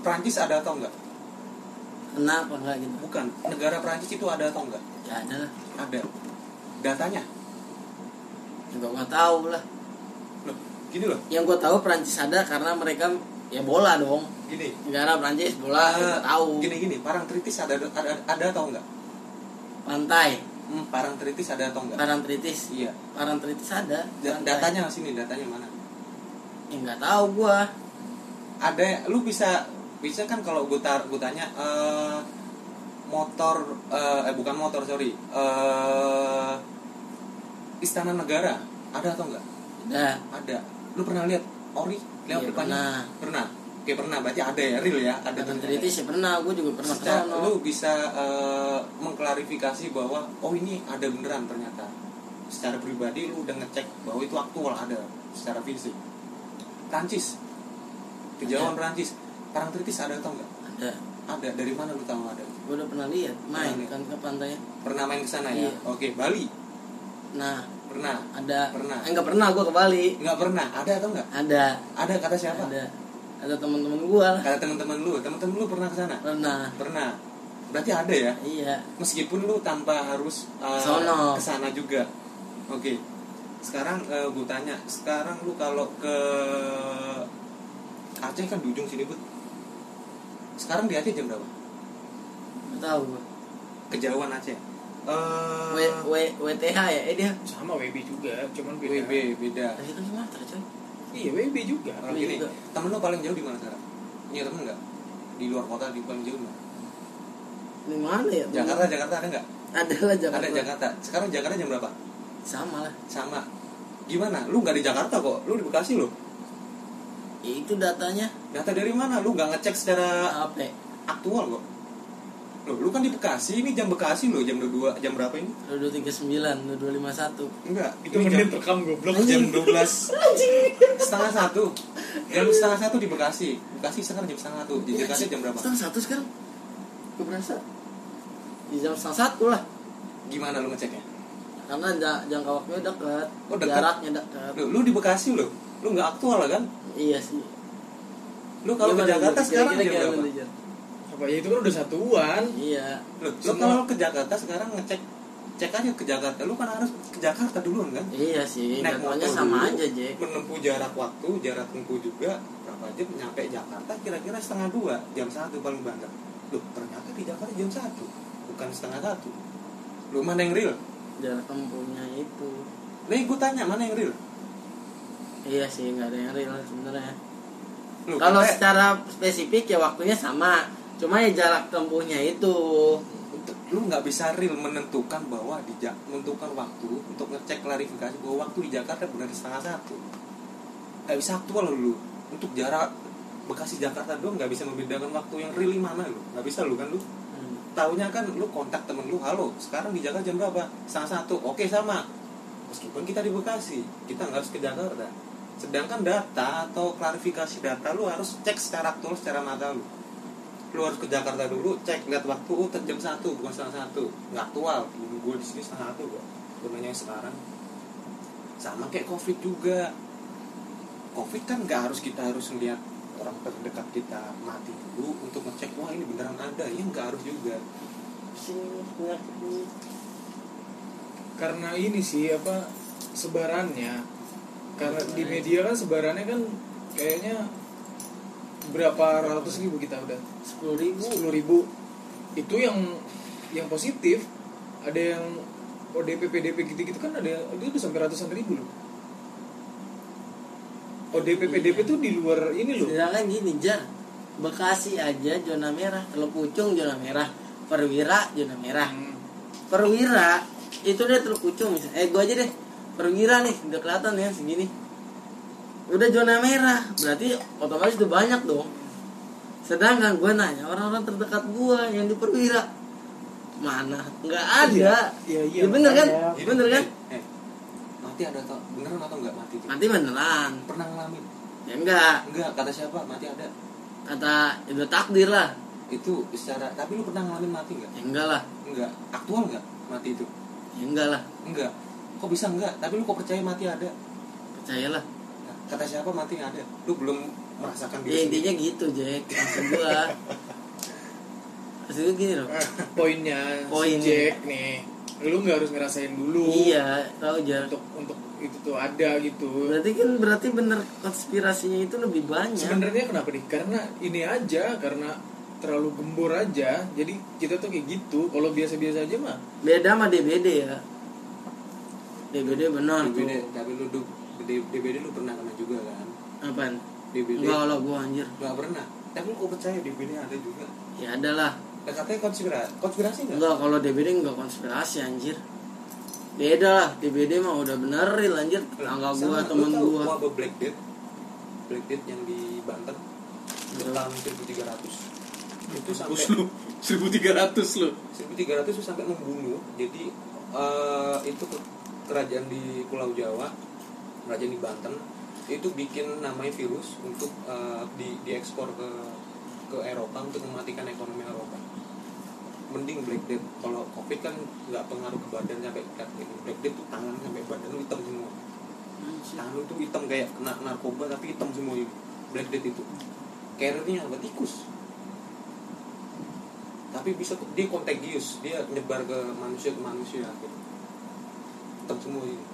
Speaker 3: Prancis ada atau enggak?
Speaker 2: Kenapa enggak gitu?
Speaker 3: Bukan negara Prancis itu ada atau enggak?
Speaker 2: Ya ada.
Speaker 3: Ada. Datanya?
Speaker 2: Juga nggak tahu lah
Speaker 3: gini loh.
Speaker 2: Yang gue tahu Prancis ada karena mereka ya bola dong.
Speaker 3: Gini.
Speaker 2: Negara Prancis bola kita tahu.
Speaker 3: gini gini. Parangtritis ada ada ada atau enggak?
Speaker 2: Pantai.
Speaker 3: Hmm, parangtritis ada atau enggak?
Speaker 2: Parantritis
Speaker 3: iya.
Speaker 2: Parantritis ada.
Speaker 3: Da- datanya sini datanya mana?
Speaker 2: Ya nggak tahu gua.
Speaker 3: Ada lu bisa bisa kan kalau gue tar gue tanya eh, motor eh, eh, bukan motor sorry. Eh, istana negara ada atau enggak?
Speaker 2: Ada.
Speaker 3: Ada lu pernah lihat ori lewat
Speaker 2: Iya,
Speaker 3: depannya?
Speaker 2: pernah.
Speaker 3: pernah? Oke pernah. Berarti ada ya real ya? Ada
Speaker 2: parantritis ya pernah. Gua juga pernah
Speaker 3: Secara-
Speaker 2: ke sana.
Speaker 3: lu bisa eh, mengklarifikasi bahwa oh ini ada beneran ternyata. Secara pribadi lu udah ngecek bahwa itu aktual ada. Secara fisik. Prancis. Kejauhan Prancis. Parangtritis ada atau enggak?
Speaker 2: Ada.
Speaker 3: Ada. Dari mana lu tahu ada?
Speaker 2: Gua udah pernah lihat. Main
Speaker 3: Pernah
Speaker 2: kan ke pantai
Speaker 3: pernah main ke sana ya?
Speaker 2: Iya.
Speaker 3: oke Bali.
Speaker 2: Nah
Speaker 3: pernah.
Speaker 2: Ada.
Speaker 3: Pernah.
Speaker 2: eh, nggak pernah gua ke Bali.
Speaker 3: Nggak pernah. Ada atau enggak
Speaker 2: ada.
Speaker 3: Ada kata siapa?
Speaker 2: Ada. Ada teman-teman gua lah.
Speaker 3: Kata teman-teman lu. Teman-teman lu pernah ke sana?
Speaker 2: Pernah.
Speaker 3: Pernah. Berarti ada ya?
Speaker 2: Iya.
Speaker 3: Meskipun lu tanpa harus uh,
Speaker 2: Sono.
Speaker 3: ke sana juga. Oke. Sekarang uh, gue tanya. Sekarang lu kalau ke Aceh kan di ujung sini bud. Sekarang di Aceh jam berapa?
Speaker 2: Nggak tahu gua
Speaker 3: kejauhan Aceh Eh,
Speaker 2: W, W, WTH ya eh dia.
Speaker 4: sama WB juga cuman beda.
Speaker 3: WB beda.
Speaker 2: Dari kan Sumatera coy.
Speaker 4: Iya WB juga.
Speaker 3: Kalau
Speaker 2: Iya
Speaker 3: gini
Speaker 2: juga.
Speaker 3: temen lu paling jauh di mana sekarang punya temen nggak? Di luar kota di paling jauh mana?
Speaker 2: Di mana ya?
Speaker 3: Jakarta Jakarta ada nggak?
Speaker 2: Ada lah Jakarta.
Speaker 3: Ada Jakarta. Sekarang Jakarta jam berapa?
Speaker 2: Sama lah.
Speaker 3: Sama. Gimana? Lu nggak di Jakarta kok. Lu di Bekasi lo
Speaker 2: ya, itu datanya.
Speaker 3: Data dari mana? Lu nggak ngecek secara
Speaker 2: apa?
Speaker 3: aktual kok Loh, lu kan di Bekasi, ini jam Bekasi lo, jam 22, jam berapa ini?
Speaker 2: dua tiga sembilan dua lima satu.
Speaker 3: Enggak,
Speaker 4: itu
Speaker 3: ini
Speaker 4: menit
Speaker 3: jam,
Speaker 4: rekam goblok.
Speaker 3: jam 12 setengah satu. Jam setengah satu di Bekasi. Bekasi sekarang jam setengah satu. Di Jakarta jam berapa?
Speaker 2: setengah satu sekarang. Gue berasa. Di jam setengah satu lah.
Speaker 3: Gimana lu ngeceknya?
Speaker 2: Karena ja- jangka waktunya dekat
Speaker 3: Oh, dekat?
Speaker 2: jaraknya dekat
Speaker 3: lu, lu di Bekasi lu lu nggak aktual lah kan?
Speaker 2: Iya sih.
Speaker 3: Lu kalau ke
Speaker 2: Gimana,
Speaker 3: Jakarta sekarang jam berapa?
Speaker 4: Apa ya itu kan udah satuan.
Speaker 2: Iya.
Speaker 4: Semua-
Speaker 3: kalau ke Jakarta sekarang ngecek cek aja ke Jakarta. Lu kan harus ke Jakarta duluan kan?
Speaker 2: Iya sih
Speaker 3: Naik
Speaker 2: jadwalnya
Speaker 3: motor
Speaker 2: sama
Speaker 3: dulu,
Speaker 2: aja Jack
Speaker 3: menempuh jarak waktu jarak tempuh juga berapa jam nyampe Jakarta kira-kira setengah dua jam satu paling banter loh ternyata di Jakarta jam satu bukan setengah satu. Lu mana yang real?
Speaker 2: Jarak tempuhnya itu.
Speaker 3: Nih gue tanya mana yang real?
Speaker 2: Iya sih nggak ada yang real sebenarnya. Kalau secara spesifik ya waktunya sama cuma ya jarak tempuhnya itu.
Speaker 3: Lu nggak bisa real menentukan bahwa di menentukan waktu untuk ngecek klarifikasi bahwa waktu di Jakarta benar setengah satu. Nggak bisa aktual lu. Untuk jarak Bekasi Jakarta doang nggak bisa membedakan waktu yang real mana lu. Nggak bisa lu kan lu?
Speaker 2: Hmm.
Speaker 3: taunya kan lu kontak temen lu halo sekarang di Jakarta jam berapa? Setengah satu. Oke sama. Meskipun kita di Bekasi kita nggak harus ke Jakarta. Sedangkan data atau klarifikasi data lu harus cek secara aktual secara mata lu lu harus ke Jakarta dulu cek lihat waktu oh, jam satu bukan setengah satu. Nggak aktual gue di sini setengah satu kok. Gue nanya yang sekarang. Sama kayak covid juga. Covid kan nggak harus kita harus melihat orang terdekat kita mati dulu untuk ngecek wah ini beneran ada? Ya nggak harus juga.
Speaker 2: Sini, penyakit ini.
Speaker 4: karena ini sih apa sebarannya. Karena di media kan sebarannya kan kayaknya berapa ratus ribu kita udah.
Speaker 2: Sepuluh ribu.
Speaker 4: Sepuluh ribu. Itu yang yang positif ada yang ODP PDP gitu-gitu kan ada itu udah sampai ratusan ribu loh. ODP PDP tuh di luar ini loh.
Speaker 2: Sedangkan gini jar Bekasi aja zona merah Teluk Pucung zona merah Perwira zona merah.
Speaker 4: Hmm.
Speaker 2: Perwira itu deh Teluk Pucung misalnya. Eh gua aja deh Perwira nih udah kelihatan ya segini udah zona merah berarti otomatis udah banyak dong. Sedangkan gue nanya orang-orang terdekat gua yang di Perwira mana? Nggak ada.
Speaker 4: Iya, iya,
Speaker 2: Ya bener kan.
Speaker 3: Jadi,
Speaker 2: bener kan?
Speaker 3: Eh, eh, mati ada atau beneran atau nggak mati itu
Speaker 2: mati beneran.
Speaker 3: Pernah ngalamin?
Speaker 2: Ya enggak.
Speaker 3: Enggak kata siapa? Mati ada.
Speaker 2: Kata itu takdir lah.
Speaker 3: Itu secara tapi lu pernah ngalamin mati nggak?
Speaker 2: Ya enggak lah.
Speaker 3: Enggak. Aktual nggak mati itu?
Speaker 2: Ya enggak lah.
Speaker 3: Enggak. Kok bisa enggak? Tapi lu kok percaya mati ada?
Speaker 2: Percayalah
Speaker 3: kata siapa mati ada. Lu belum merasakan
Speaker 2: ya intinya gitu Jack. Maksud gua. Maksud gua gini loh.
Speaker 4: Poinnya
Speaker 2: Poin.
Speaker 4: si Jack nih lu nggak harus ngerasain dulu
Speaker 2: iya tahu Jar
Speaker 4: untuk untuk itu tuh ada gitu.
Speaker 2: Berarti kan berarti bener konspirasinya itu lebih banyak.
Speaker 4: Sebenarnya kenapa nih? Karena ini aja karena terlalu gembur aja. Jadi kita tuh kayak gitu. Kalau biasa-biasa aja mah.
Speaker 2: Beda sama DBD ya. DBD benar
Speaker 3: DBD
Speaker 2: tuh.
Speaker 3: tapi lu du- D- DBD lu pernah kena juga kan?
Speaker 2: Apaan?
Speaker 3: DBD
Speaker 2: enggak kalau gua anjir.
Speaker 3: Nggak pernah. Tapi kok percaya DBD ada juga?
Speaker 2: Ya ada lah.
Speaker 3: Nah, katanya konspirasi konspirasi nggak?
Speaker 2: Enggak kalau DBD enggak konspirasi anjir. Beda lah DBD mah udah bener real anjir tangga gua temen gua.
Speaker 3: wabah Black Death? Black Death yang di Banten? Tahun 1300 itu sampai
Speaker 4: lu. 1300 lu.
Speaker 3: 1300 itu sampai membunuh. Jadi eh, itu ke- kerajaan di Pulau Jawa kerajaan di Banten itu bikin namanya virus untuk eh, di diekspor ke ke Eropa untuk mematikan ekonomi Eropa. Mending Black Death kalau Covid kan nggak pengaruh ke badan sampai kayak gitu. Black Death tuh tangan sampai badan lu hitam semua. Tangan lu tuh hitam kayak kena narkoba tapi hitam semua ini Black Death itu. Carrier-nya apa? Tikus. Tapi bisa dia contagious. Dia nyebar ke manusia ke manusia gitu. Hitam semua ini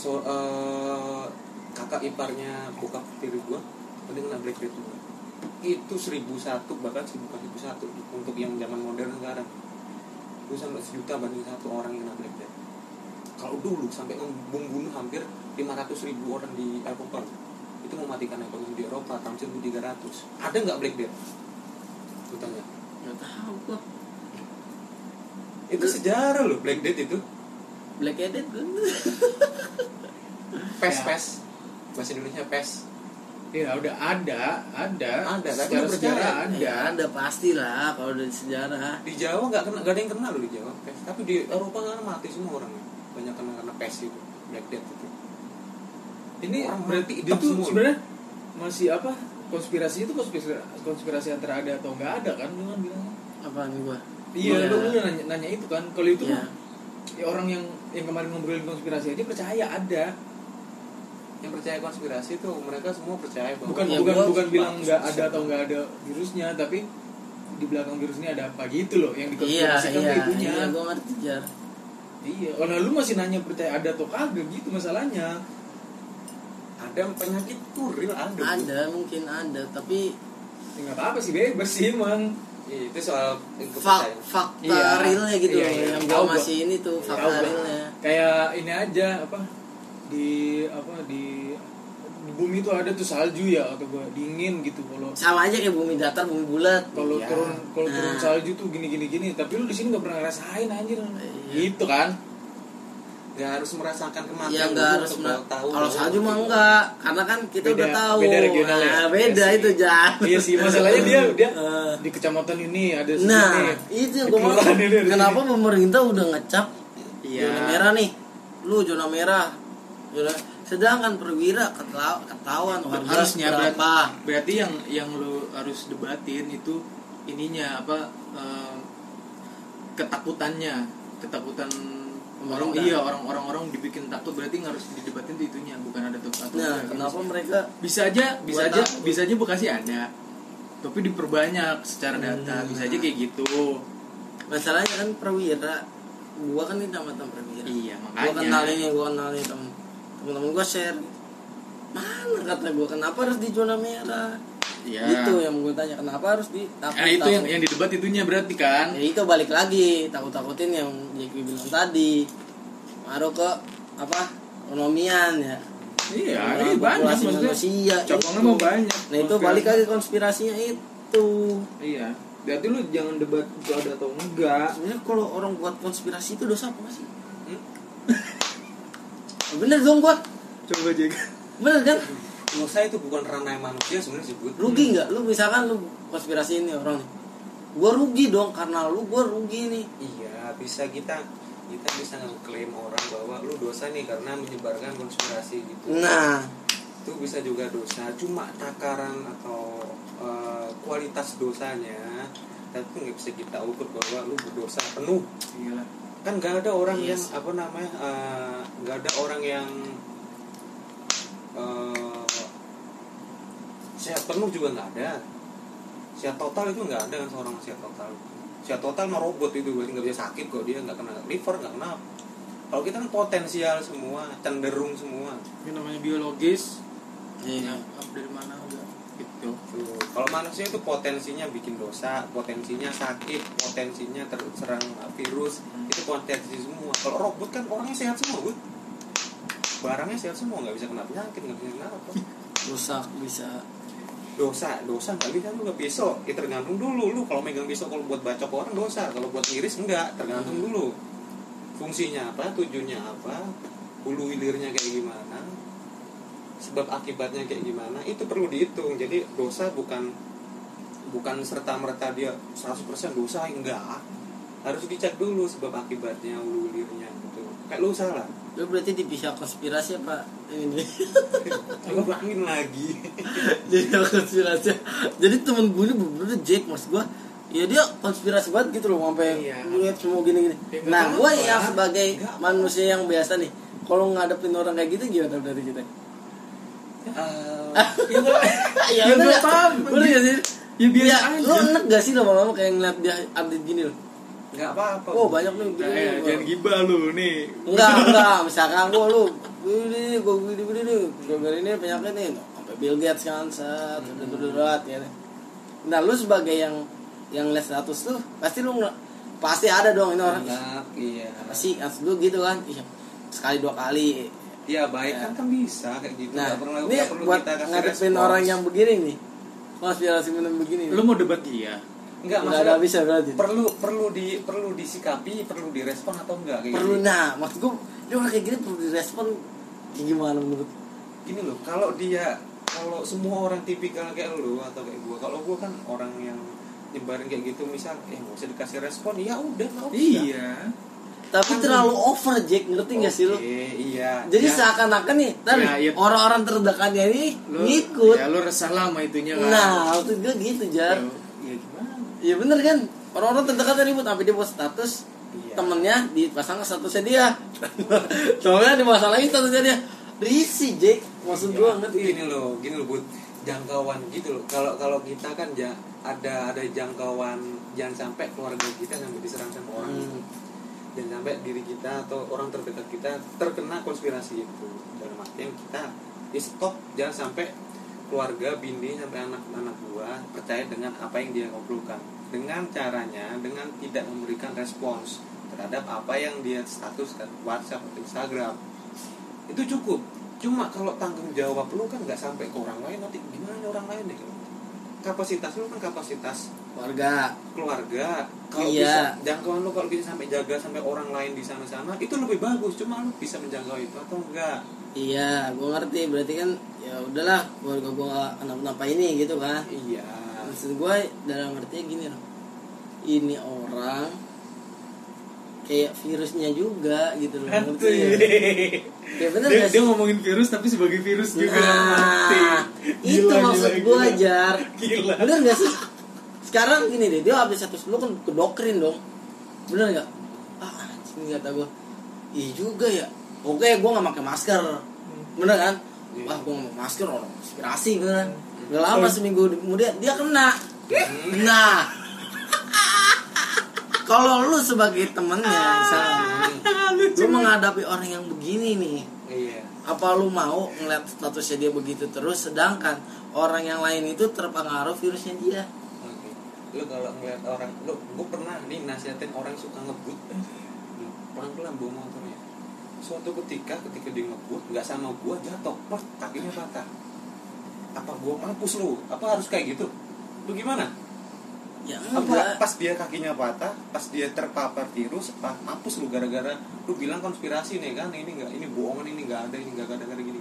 Speaker 3: so eh, kakak iparnya bokap tiri gua dia kena Black itu seribu satu bahkan seribu satu untuk yang zaman modern sekarang. Itu sampai sejuta banding satu orang yang kena Black Death kalau dulu sampai membunuh hampir 500 ribu orang di Eropa. Itu mematikan ekonomi di Eropa tahun 1300 ada nggak Black Death? Gue tanya.
Speaker 2: Nggak tahu gua.
Speaker 3: Itu sejarah loh Black Death itu
Speaker 2: Black Edit
Speaker 3: pes
Speaker 4: Ya.
Speaker 3: pes. Bahasa Indonesia pes.
Speaker 4: Ya udah ada ada.
Speaker 3: Ada, tapi
Speaker 4: secara
Speaker 3: lu
Speaker 4: sejarah
Speaker 3: percaya?
Speaker 4: ada
Speaker 2: ya ada. pasti lah kalau dari sejarah.
Speaker 3: Di Jawa nggak kena nggak ada yang kena loh di Jawa pes. Tapi di Eropa kan mati semua orang. Banyak kena kena pes itu Black Death itu.
Speaker 4: Ini
Speaker 3: Orang
Speaker 4: berarti
Speaker 3: hitam
Speaker 4: tuh
Speaker 3: semua.
Speaker 4: sebenarnya masih apa? Konspirasi itu konspirasi konspirasi antara ada atau nggak ada kan lu kan bilang
Speaker 2: apa nih gua?
Speaker 4: Iya
Speaker 2: Iya.
Speaker 4: lu lu nanya, nanya itu kan. Kalau itu
Speaker 2: Iya.
Speaker 4: mah, ya orang yang yang kemarin ngobrolin konspirasi aja percaya ada.
Speaker 3: Yang percaya konspirasi itu mereka semua percaya bahwa
Speaker 4: bukan
Speaker 2: Ya,
Speaker 4: bukan
Speaker 2: gua-
Speaker 4: bukan bilang nggak ada atau nggak ada virusnya tapi di belakang virus ini ada apa gitu loh yang
Speaker 2: iya
Speaker 4: dikonspirasikan
Speaker 2: iya.
Speaker 4: tuh itunya.
Speaker 2: Iya gue ngerti jar.
Speaker 4: Iya oh nah lu masih nanya percaya ada atau kagak gitu masalahnya.
Speaker 3: Ada penyakit tuh real ada
Speaker 2: ada mungkin ada tapi
Speaker 4: ya nggak apa-apa sih bebas sih emang
Speaker 3: Iya, itu soal
Speaker 2: fak fakta
Speaker 4: Iya.
Speaker 2: realnya gitu
Speaker 4: Iya, iya.
Speaker 2: yang gue
Speaker 4: gua.
Speaker 2: masih ini tuh fakta realnya
Speaker 4: kayak ini aja apa di apa di di bumi itu ada tuh salju ya atau gua dingin gitu kalau
Speaker 2: sama aja kayak bumi datar bumi bulat
Speaker 4: kalau
Speaker 3: Iya.
Speaker 4: turun kalau turun
Speaker 2: Nah.
Speaker 4: salju tuh gini gini gini tapi lu di sini nggak pernah ngerasain anjir
Speaker 2: Iya.
Speaker 4: gitu kan
Speaker 3: nggak harus merasakan kematian
Speaker 2: ya nggak harus mena-
Speaker 3: tahu
Speaker 2: kalau salju mah enggak karena kan kita
Speaker 4: Beda-
Speaker 2: udah tahu
Speaker 4: beda regional ya?
Speaker 2: Nah, beda
Speaker 4: Iya sih.
Speaker 2: itu jan
Speaker 4: iya sih masalahnya dia dia
Speaker 2: Eh.
Speaker 4: di kecamatan ini ada sini
Speaker 2: nah itu yang gue mau kenapa
Speaker 4: sini.
Speaker 2: pemerintah udah ngecap
Speaker 4: Iya.
Speaker 2: zona merah nih lu zona merah zona sedangkan perwira ketawa, ketahuan
Speaker 4: harusnya
Speaker 2: berapa
Speaker 4: berarti, berarti yang yang lu harus debatin itu ininya apa eh, ketakutannya ketakutan orang iya orang orang orang dibikin takut berarti yang harus didebatin tuh itunya bukan ada takut atau
Speaker 2: nah
Speaker 4: enggak,
Speaker 2: kenapa
Speaker 4: gitu
Speaker 2: mereka
Speaker 4: bisa aja bisa aja bisa aja bekasi ada tapi diperbanyak secara data
Speaker 2: Hmm.
Speaker 4: bisa aja kayak gitu.
Speaker 2: Masalahnya kan perwira gua kan di kecamatan perwira.
Speaker 4: Iya
Speaker 2: gua
Speaker 4: makanya.
Speaker 2: kenal ini gua kenal ini temen temen gua share. Mana kata gua kenapa harus di zona merah
Speaker 4: Iya.
Speaker 2: itu yang gue tanya kenapa harus di takut
Speaker 4: nah itu yang
Speaker 2: takut.
Speaker 4: yang didebat itunya berarti kan?
Speaker 2: Ya itu balik lagi takut takutin yang Jeki bilang tadi. Ngaruh ke apa? Ekonomian ya.
Speaker 4: Iya ini banyak
Speaker 2: populasi
Speaker 4: maksudnya.
Speaker 2: manusia
Speaker 4: cabangnya
Speaker 2: itu.
Speaker 4: mau banyak
Speaker 2: nah itu balik lagi konspirasinya itu.
Speaker 4: Iya. Berarti lu jangan debat itu ada atau enggak.
Speaker 2: Sebenarnya kalau orang buat konspirasi itu dosa apa sih?
Speaker 3: Hmm?
Speaker 2: bener dong gua.
Speaker 4: Coba jaga
Speaker 2: bener kan
Speaker 3: dosa itu bukan ranah manusia sebenarnya sih
Speaker 2: rugi nggak? Lu misalkan lu konspirasi ini orang nih. Gua rugi dong karena lu gua rugi nih.
Speaker 3: Iya bisa kita kita bisa ngeklaim orang bahwa lu dosa nih karena menyebarkan konspirasi gitu.
Speaker 2: Nah.
Speaker 3: Itu bisa juga dosa. Cuma takaran atau eh, kualitas dosanya tapi nggak bisa kita ukur bahwa lu berdosa penuh.
Speaker 4: Iyalah.
Speaker 3: kan nggak ada orang
Speaker 2: Iya
Speaker 3: yang apa namanya eh, nggak ada orang yang eh, sehat penuh juga nggak ada sehat total itu nggak ada kan seorang sehat total sehat total mah robot itu berarti nggak bisa sakit kok dia nggak kena liver nggak kena kalau kita kan potensial semua cenderung semua
Speaker 4: ini namanya biologis
Speaker 2: iya
Speaker 4: dari mana udah gitu.
Speaker 3: Kalau manusia itu potensinya bikin dosa, potensinya sakit, potensinya terserang virus,
Speaker 4: Hmm.
Speaker 3: itu potensi semua. Kalau robot kan orangnya sehat semua, Bud. Barangnya sehat semua, nggak bisa kena penyakit, nggak bisa kena apa.
Speaker 2: rusak bisa
Speaker 3: Dosa, dosa nggak bisa juga pisau. Ya tergantung dulu lu kalau megang pisau kalau buat bacok orang dosa, kalau buat ngiris enggak, tergantung
Speaker 2: Hmm.
Speaker 3: dulu. Fungsinya apa, tujuannya apa, hulu hilirnya kayak gimana, sebab akibatnya kayak gimana itu perlu dihitung jadi dosa bukan bukan serta merta dia 100% dosa enggak harus dicek dulu sebab akibatnya hulu hilirnya gitu kayak lu salah.
Speaker 2: Lu berarti di pihak konspirasi apa ini?
Speaker 3: Ulangin lagi.
Speaker 2: Jadi konspirasi. Jadi temen gue ini bener-bener Jack mas gue ya dia konspirasi banget gitu loh sampai
Speaker 4: Iya.
Speaker 2: ngeliat semua gini-gini.
Speaker 4: Ya,
Speaker 2: nah gue yang sebagai
Speaker 3: Nggak.
Speaker 2: manusia yang biasa nih kalau ngadepin orang kayak gitu gimana dari kita?
Speaker 3: Eh,
Speaker 4: ya nggak
Speaker 2: ya
Speaker 4: Ya,
Speaker 2: udah
Speaker 4: nggak
Speaker 2: nggak?
Speaker 4: apa-apa.
Speaker 2: Bener nggak sih?
Speaker 4: Ya, biasa
Speaker 2: Ya,
Speaker 4: aja.
Speaker 2: lu enak gak sih lama-lama kayak ngeliat dia update gini loh
Speaker 3: nggak apa-apa
Speaker 2: oh banyak nih gini
Speaker 4: eh,
Speaker 2: nih,
Speaker 4: jangan gibah lu nih.
Speaker 2: Enggak enggak misalkan gua lu ini gua gini gini nih gara ini penyakit nih sampai Bill Gates kan set berat ya. Nah lu sebagai yang yang les status tuh pasti lu pasti ada dong ini orang.
Speaker 3: Enak, iya.
Speaker 2: Pasti as lu gitu kan iya sekali dua kali.
Speaker 3: Iya baik kan kan bisa kayak gitu.
Speaker 2: Nah
Speaker 3: perlu
Speaker 2: ini
Speaker 3: perlu
Speaker 2: buat
Speaker 3: kita kasih
Speaker 2: ngadepin
Speaker 3: respons.
Speaker 2: orang yang begini nih. Konspirasi bener begini
Speaker 4: lu mau debat dia
Speaker 3: nggak
Speaker 2: nggak
Speaker 3: maksudnya
Speaker 2: ada bisa berarti?
Speaker 3: perlu perlu di perlu disikapi perlu direspon atau enggak kayak
Speaker 2: perlu
Speaker 3: gitu.
Speaker 2: nah maksud gua dia orang kayak gini perlu direspon kayak gimana menurut?
Speaker 3: Gini loh kalau dia kalau semua orang tipikal kayak lu atau kayak gua kalau gua kan orang yang nyebarin kayak gitu misal eh nggak usah dikasih respon ya udah nggak usah.
Speaker 4: Iya.
Speaker 2: Tapi terlalu over Jack ngerti nggak sih lu?
Speaker 3: Iya
Speaker 2: jadi
Speaker 3: Ya,
Speaker 2: seakan-akan nih tadi
Speaker 4: Ya, iya.
Speaker 2: orang-orang terdekatnya ini
Speaker 4: lu
Speaker 2: ngikut.
Speaker 4: ya lu resah lah sama itunya kan.
Speaker 2: Nah maksud gue gitu jar.
Speaker 4: Ya, ya gimana
Speaker 2: ya bener kan? Orang-orang terdekatnya ribut sampai dia buat status
Speaker 3: Iya.
Speaker 2: temennya dipasang ke statusnya dia. Soalnya dimasalahin statusnya dia. Risi Jack. Maksud gua.
Speaker 3: Iya,
Speaker 2: ngerti
Speaker 3: gini loh gini loh bud. Jangkauan gitu loh. Kalau kalau kita kan ja, ada ada jangkauan jangan sampai keluarga kita sampai diserang sama orang
Speaker 2: Hmm.
Speaker 3: jangan sampai diri kita atau orang terdekat kita terkena konspirasi itu. Dalam artian kita ya stop jangan sampai keluarga bini sampai anak-anak gua percaya dengan apa yang dia obrolkan dengan caranya dengan tidak memberikan respons terhadap apa yang dia statuskan WhatsApp atau Instagram. Itu cukup. Cuma kalau tanggung jawab lu kan nggak sampai ke orang lain nanti gimana orang lain deh? Kapasitas lu kan kapasitas
Speaker 2: keluarga.
Speaker 3: Keluarga. Kalau
Speaker 2: Iya.
Speaker 3: bisa jangkauan lu kalau bisa sampai jaga sampai orang lain di sana-sana itu lebih bagus. Cuma lu bisa menjangkau itu atau enggak?
Speaker 2: Iya gua ngerti. Berarti kan ya udahlah keluarga nggak kenapa-napa ini gitu kan?
Speaker 3: Iya.
Speaker 2: Maksud gue dalam artinya gini loh ini orang kayak virusnya juga gitu loh. Ngerti ya? ya bener
Speaker 4: dia,
Speaker 2: gak
Speaker 4: dia ngomongin virus tapi sebagai virus juga. Ngerti.
Speaker 2: nah itu
Speaker 4: Gila,
Speaker 2: maksud gue ajar
Speaker 4: Gila.
Speaker 2: bener gak sih sekarang gini deh dia habis satu sebelum kan kedokrin dong. Bener gak ah anjing kata gue iya juga ya. Oke gue nggak pakai masker. Bener kan?
Speaker 3: Iya.
Speaker 2: wah gue nggak pakai masker orang inspirasi gitu kan? Gak lama seminggu kemudian dia kena. Nah. Kalau lu sebagai temennya misalnya lu menghadapi orang yang begini nih
Speaker 3: iya.
Speaker 2: apa lu mau ngeliat statusnya dia begitu terus? Sedangkan orang yang lain itu terpengaruh virusnya dia.
Speaker 3: Lu kalau ngeliat orang, lu gue pernah nih nasihatin orang suka ngebut, pelan-pelan bawa motornya. Suatu ketika, ketika dia ngebut, nggak sama gua jatuh, pas kakinya patah. Apa gua mampus lu? Apa harus kayak gitu? Lu gimana?
Speaker 2: ya
Speaker 3: Apa
Speaker 2: enggak
Speaker 3: pas dia kakinya patah, pas dia terpapar virus, apa mampus lu gara-gara lu bilang konspirasi nih kan? Ini nggak, ini bohongan, ini nggak ada, ini nggak ada, gara gini-gini.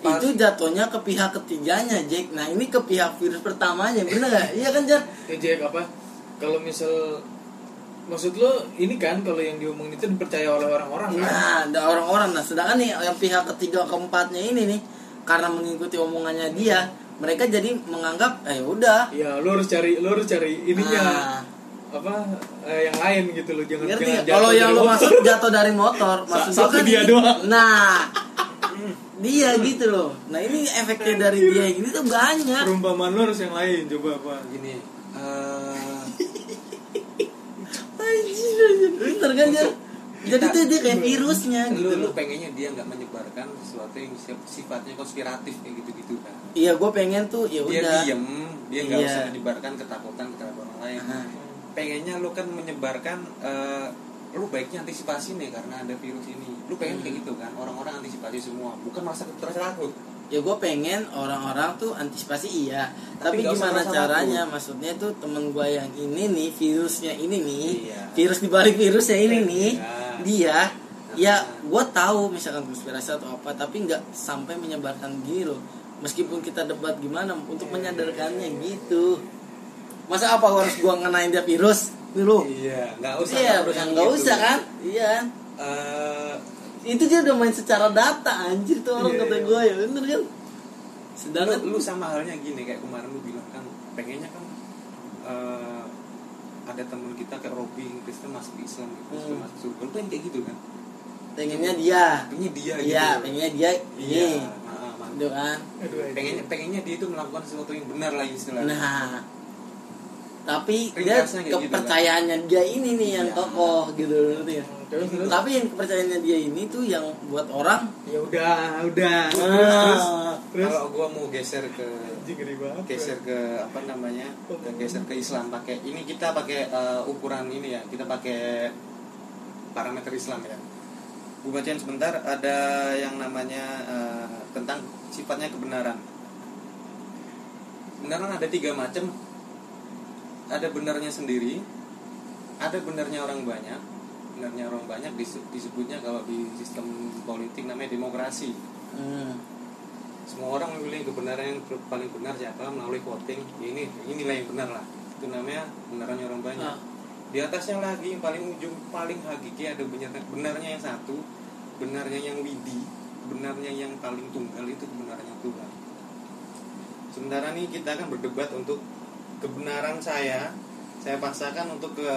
Speaker 3: Pas-
Speaker 2: itu jatuhnya ke pihak ketiganya Jack. Nah ini ke pihak virus pertamanya bener gak iya kan Jack?
Speaker 4: Ya Jack apa? Kalau misal maksud lo ini kan kalau yang diomongin itu dipercaya oleh orang-orang kan?
Speaker 2: Nah ada orang-orang. Nah sedangkan nih yang pihak ketiga keempatnya ini nih karena mengikuti omongannya dia mereka jadi menganggap eh udah.
Speaker 4: Ya lo harus cari lo harus cari ininya.
Speaker 2: Nah,
Speaker 4: apa eh, yang lain gitu lo jangan
Speaker 2: ngerti
Speaker 4: jangan
Speaker 2: nggak? kalau yang
Speaker 4: motor.
Speaker 2: masuk jatuh dari motor maksud
Speaker 4: satu
Speaker 2: kan
Speaker 4: dia doang.
Speaker 2: nah dia gitu loh nah ini efeknya dari dia yang ini tuh banyak
Speaker 4: perumpamaan lo harus yang lain coba apa
Speaker 3: gini, eh,
Speaker 2: anjir. Bener kan Jar? Jadi tuh dia kayak virusnya gitu
Speaker 3: lu, lu
Speaker 2: loh.
Speaker 3: pengennya dia nggak menyebarkan sesuatu yang si- sifatnya konspiratif kayak gitu-gitu kan
Speaker 2: Iya, gue pengen tuh ya
Speaker 3: dia
Speaker 2: udah.
Speaker 3: diem dia nggak
Speaker 2: Iya.
Speaker 3: usah menyebarkan ketakutan terhadap orang lain
Speaker 2: Nah,
Speaker 3: pengennya lu kan menyebarkan eh, lu baiknya antisipasi nih karena ada virus ini lu pengen
Speaker 2: Hmm.
Speaker 3: kayak gitu kan orang-orang antisipasi semua bukan terasa takut
Speaker 2: ya gue pengen orang-orang tuh antisipasi iya. Tapi,
Speaker 3: Tapi
Speaker 2: gimana caranya? Maksudnya tuh temen gue yang ini nih, virusnya ini nih,
Speaker 3: Iya.
Speaker 2: virus dibalik virusnya ini nih,
Speaker 3: Iya.
Speaker 2: dia. Ya, gue tahu misalkan konspirasi atau apa, tapi nggak sampai menyebarkan loh. Meskipun kita debat gimana untuk menyadarkannya gitu. Masa apa harus gua ngenain dia virus? Dulu.
Speaker 3: iya nggak usah
Speaker 2: Iya,
Speaker 3: nggak usah
Speaker 2: nggak
Speaker 3: gitu.
Speaker 2: usah kan? Iya.
Speaker 3: Eh,
Speaker 2: Itu dia udah main secara data anjir tuh orang
Speaker 3: Iya,
Speaker 2: kata
Speaker 3: iya.
Speaker 2: gue ya bener kan?
Speaker 3: lu,
Speaker 2: Sedangkan
Speaker 3: lu sama halnya gini kayak kemarin lu bilang kan pengennya kan eh, ada teman kita kayak Robi Kristen masuk Islam Kristen
Speaker 2: Hmm.
Speaker 3: masuk surga lu pengen kayak gitu kan
Speaker 2: pengennya dia.
Speaker 3: pengennya dia
Speaker 2: Iya,
Speaker 3: gitu
Speaker 2: pengennya dia
Speaker 3: iya
Speaker 2: ini.
Speaker 3: nah.
Speaker 2: Gitu kan?
Speaker 3: Pengennya pengennya dia itu melakukan sesuatu yang benar lah istilahnya
Speaker 2: Nah, tapi dia
Speaker 3: gitu,
Speaker 2: kepercayaannya dia ini nih yang
Speaker 3: Iya.
Speaker 2: kokoh gitu ngerti ya?
Speaker 4: Terus, terus.
Speaker 2: Tapi yang kepercayaannya dia ini tuh yang buat orang
Speaker 4: ya udah udah. Terus
Speaker 2: Ah.
Speaker 4: terus terus
Speaker 3: kalau gua mau geser ke geser ke apa namanya? Ke geser ke Islam pakai ini kita pakai eh, ukuran ini ya. Kita pakai parameter Islam ya. Gue bacain sebentar ada yang namanya eh, tentang sifatnya kebenaran. Kebenaran ada tiga macam ada benarnya sendiri ada benarnya orang banyak benarnya orang banyak dis- disebutnya kalau di sistem politik namanya demokrasi.
Speaker 2: Hmm,
Speaker 3: semua orang memilih kebenaran yang paling benar siapa? Melalui voting Ya ini inilah yang benar lah. Itu namanya kebenarannya orang banyak.
Speaker 2: Nah.
Speaker 3: di atasnya lagi yang paling ujung paling hakiki ada benar benarnya yang satu benarnya yang widi benarnya yang paling tunggal itu kebenarannya Tuhan. Sementara nih kita akan berdebat untuk kebenaran saya saya paksakan untuk ke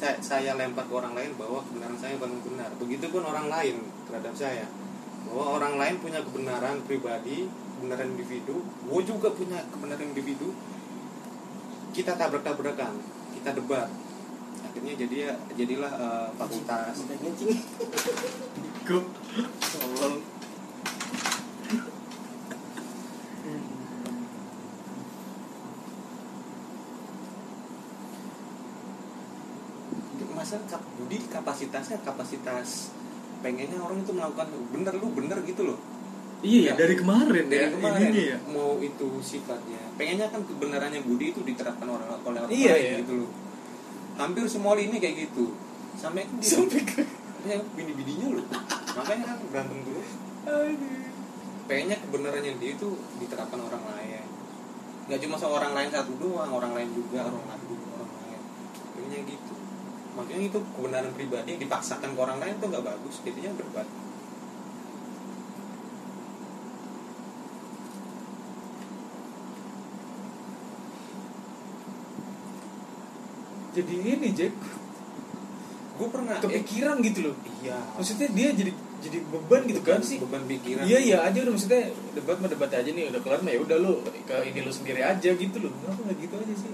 Speaker 3: saya, saya lempar ke orang lain bahwa kebenaran saya paling benar. Begitupun orang lain terhadap saya. Bahwa orang lain punya kebenaran pribadi kebenaran individu gue juga punya kebenaran individu. Kita tabrak-tabrakan kita debat. Akhirnya jadi ya jadilah eh, fakultas.
Speaker 4: Tolong.
Speaker 3: Kap, Budi kapasitasnya kapasitas pengennya orang itu melakukan bener lu bener gitu loh.
Speaker 4: Iya ya,
Speaker 3: Ya.
Speaker 4: dari kemarin
Speaker 3: dari
Speaker 4: ya.
Speaker 3: kemarin
Speaker 4: ya.
Speaker 3: mau itu sifatnya. Pengennya kan kebenarannya Budi itu diterapkan orang oleh orang
Speaker 4: Iya,
Speaker 3: lain
Speaker 4: iya.
Speaker 3: gitu loh. Hampir semua ini kayak gitu. Sampai kan dia
Speaker 4: Sampai ke
Speaker 3: ya, bini-bininya loh. Makanya kan berantem terus pengennya kebenarannya dia itu diterapkan orang lain. Nggak cuma seorang lain satu doang orang lain juga orang lain juga orang lain. Pengennya gitu makanya itu kebenaran pribadi dipaksakan ke orang lain tuh nggak bagus jadinya berdebat
Speaker 4: jadi ini Jack
Speaker 3: gue pernah
Speaker 4: kepikiran gitu loh.
Speaker 3: eh, iya
Speaker 4: Maksudnya dia jadi jadi beban gitu kan sih.
Speaker 3: beban pikiran
Speaker 4: Iya iya aja udah maksudnya debat mah debat aja nih udah kelar mah ya udah lu ke ini lu sendiri aja gitu loh. Kenapa nggak gitu aja sih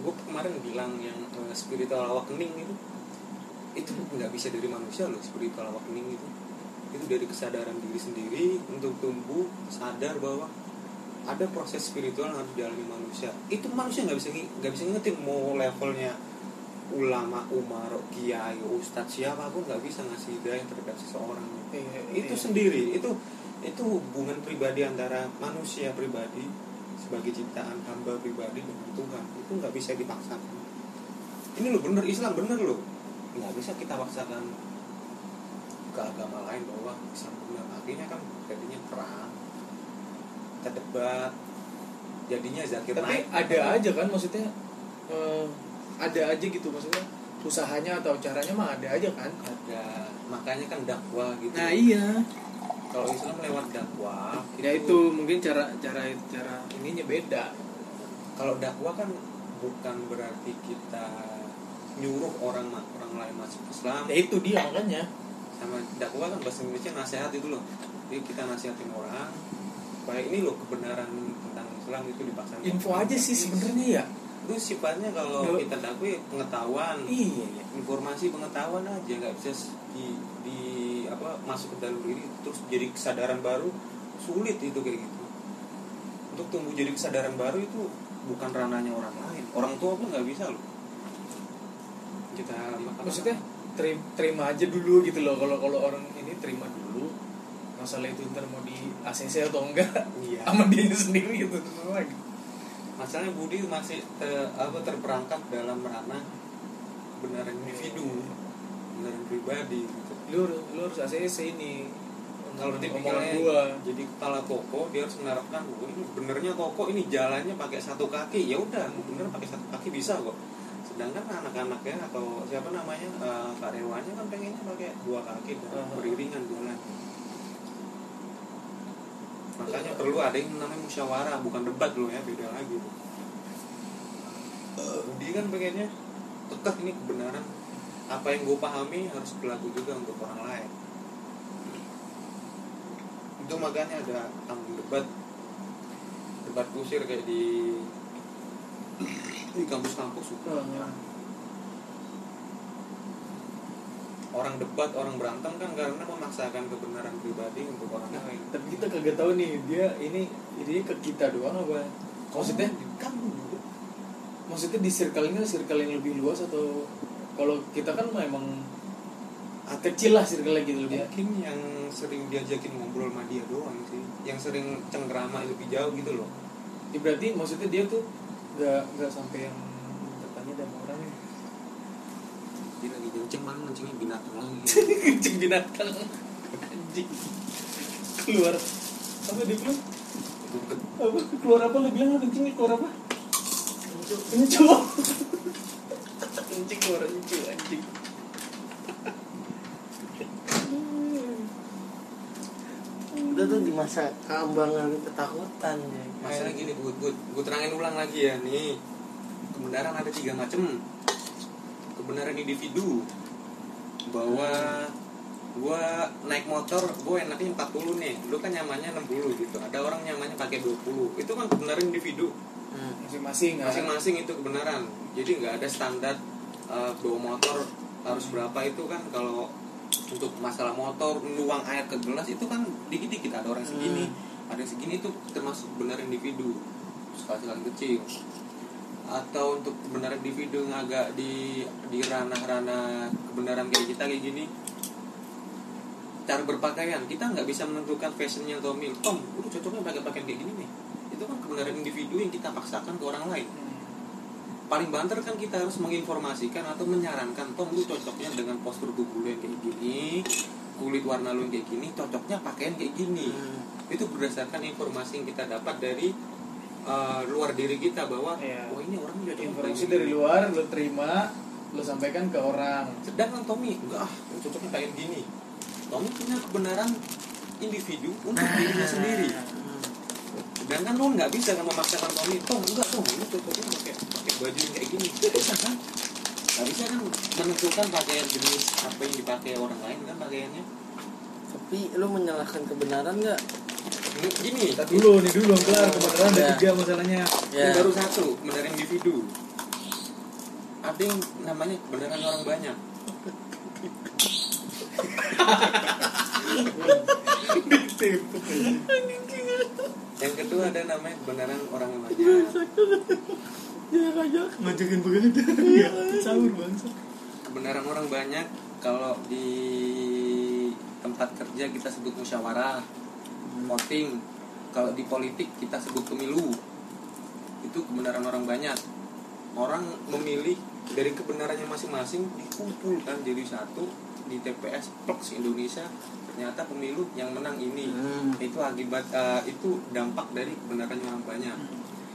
Speaker 3: gue kemarin bilang yang eh, spiritual awakening itu. Itu nggak bisa dari manusia loh spiritual awakening itu. Itu dari kesadaran diri sendiri untuk tumbuh sadar bahwa ada proses spiritual yang harus dialami manusia. Itu manusia nggak bisa nggak bisa ngerti mau levelnya ulama umar kiai ustadz siapa pun nggak bisa ngasih hidayah terhadap seseorang.
Speaker 4: Iya,
Speaker 3: itu sendiri. Itu itu hubungan pribadi antara manusia pribadi sebagai ciptaan hamba pribadi dengan Tuhan. Itu nggak bisa dipaksakan ini lo bener Islam bener lo nggak bisa kita paksakan ke agama lain bahwa Islam benar akhirnya kan jadinya perang kita debat jadinya zakir
Speaker 4: Tapi
Speaker 3: naik
Speaker 4: ada aja kan maksudnya eh, ada aja gitu maksudnya usahanya atau caranya mah ada aja kan.
Speaker 3: ada makanya kan dakwah gitu
Speaker 4: Nah iya.
Speaker 3: kalau Islam lewat dakwah
Speaker 4: Ya itu mungkin cara cara cara ininya beda.
Speaker 3: kalau dakwah kan bukan berarti kita nyuruh orang orang lain masuk Islam.
Speaker 4: Ya itu dia makanya.
Speaker 3: sama dakwah kan bahasa Indonesia nasihat itu loh. Jadi kita nasihatin orang supaya ini loh kebenaran tentang Islam itu dipaksakan
Speaker 4: Info aja sih sebenarnya ya.
Speaker 3: itu sifatnya kalau
Speaker 4: Nggak-
Speaker 3: kita dakwah pengetahuan.
Speaker 4: Iya iya.
Speaker 3: informasi pengetahuan aja nggak bisa di, di apa masuk ke dalam diri terus jadi kesadaran baru. Sulit itu kayak gitu. Untuk tumbuh jadi kesadaran baru itu bukan ranahnya orang lain. Orang tua pun nggak bisa loh kita
Speaker 4: Maksudnya terima, terima aja dulu gitu loh. Kalau kalau orang ini terima dulu masalah itu ntar mau di ACC atau enggak
Speaker 3: iya.
Speaker 4: sama dia sendiri gitu lagi.
Speaker 3: masalahnya Budi masih te- apa terperangkap dalam ranah kebenaran individu kebenaran pribadi gitu.
Speaker 4: Lu lu harus ACC ini.
Speaker 3: Kalau tipikalnya
Speaker 4: gua.
Speaker 3: jadi kepala toko dia harus menerapkan oh, ini benernya toko ini jalannya pakai satu kaki. Ya udah bener pakai satu kaki bisa kok sedangkan anak-anaknya atau siapa namanya eh, karyawannya kan pengennya pakai dua kaki dan
Speaker 4: Uh-huh.
Speaker 3: beriringan jalan makanya perlu ada yang namanya musyawarah bukan debat loh ya beda lagi. Dia kan pengennya tetap ini kebenaran. Apa yang gue pahami harus berlaku juga untuk orang lain. Itu makanya ada panggung debat. Debat kusir kayak di di kampus-kampus orang debat orang berantem kan karena memaksakan kebenaran pribadi untuk orang lain.
Speaker 4: Tapi kita kagak tahu nih dia ini ini ke kita doang apa? Maksudnya?
Speaker 3: Kan
Speaker 4: maksudnya di circle-nya circle yang lebih luas atau kalau kita kan memang ah, kecil lah circle gitu dia.
Speaker 3: mungkin yang sering diajakin ngobrol sama dia doang sih. Yang sering cengkrama lebih jauh gitu loh.
Speaker 4: Ya, berarti maksudnya dia tuh nggak nggak sampai yang bertanya sama orang
Speaker 3: dia lagi kenceng mana kencengnya binatang lagi.
Speaker 4: Kencing binatang. Anjing. Keluar. Apa dia bilang? Apa? Keluar apa lu bilang? Kencingnya keluar apa? Ini cowok kencing keluar anjing anjing
Speaker 2: tuh di masa keambangan ketakutan ya.
Speaker 3: masalah gini gue gue gue terangin ulang lagi ya nih. Kebenaran ada tiga macam kebenaran individu bahwa gue naik motor gue enaknya 40 nih. Lu kan nyamannya 60 gitu. Ada orang nyamannya pakai 20 itu kan kebenaran individu.
Speaker 2: Hmm.
Speaker 4: masing-masing kan?
Speaker 3: masing-masing itu kebenaran. Jadi nggak ada standar eh, bawa motor harus berapa itu kan. Kalau untuk masalah motor nuang air ke gelas itu kan dikit-dikit ada orang segini ada yang segini itu termasuk benar individu sekali-sekali kecil. Atau untuk kebenaran individu yang agak di di ranah-ranah kebenaran kayak kita kayak gini cara berpakaian. Kita nggak bisa menentukan fashionnya Tommy Tom lu cocoknya pakai pakaian kayak gini nih. Itu kan kebenaran individu yang kita paksakan ke orang lain.
Speaker 4: Hmm.
Speaker 3: Paling banter kan kita harus menginformasikan atau menyarankan Tom lu cocoknya dengan postur tubuh lu yang kayak gini kulit warna lu yang kayak gini cocoknya pakaian kayak gini
Speaker 2: Hmm.
Speaker 3: itu berdasarkan informasi yang kita dapat dari uh, luar diri kita bahwa
Speaker 4: Iya.
Speaker 3: oh ini orang cocok
Speaker 4: informasi dari luar lo terima lo sampaikan ke orang
Speaker 3: sedangkan Tommy enggak ah lu cocoknya kayak gini Tommy punya kebenaran individu untuk dirinya sendiri
Speaker 2: Hmm.
Speaker 3: Sedangkan lu nggak bisa kan memaksakan Tommy Tom enggak Tom. Lu cocoknya pakai pakai baju yang kayak gini. Nggak bisa kan? Nggak bisa kan menentukan pakaian jenis apa yang dipakai orang lain kan pakaiannya?
Speaker 2: Tapi lu menyalahkan kebenaran nggak?
Speaker 3: Gini
Speaker 4: kita dulu nih dulu belum kelar kebenaran ada
Speaker 2: Ya.
Speaker 4: tiga masalahnya.
Speaker 2: Ya
Speaker 3: Ini baru satu kebenaran individu. Ada yang namanya kebenaran orang banyak yang kedua ada namanya kebenaran orang yang banyak
Speaker 4: ngajakin begitu ya sahur bangsa.
Speaker 3: Kebenaran orang banyak. Kalau di tempat kerja kita sebut musyawarah voting. Kalau di politik kita sebut pemilu. Itu kebenaran orang banyak. Orang memilih dari kebenarannya masing-masing dikumpulkan jadi satu di TPS Plus Indonesia ternyata pemilu yang menang ini.
Speaker 2: Hmm.
Speaker 3: itu akibat eh, itu dampak dari kebenarannya orang banyak.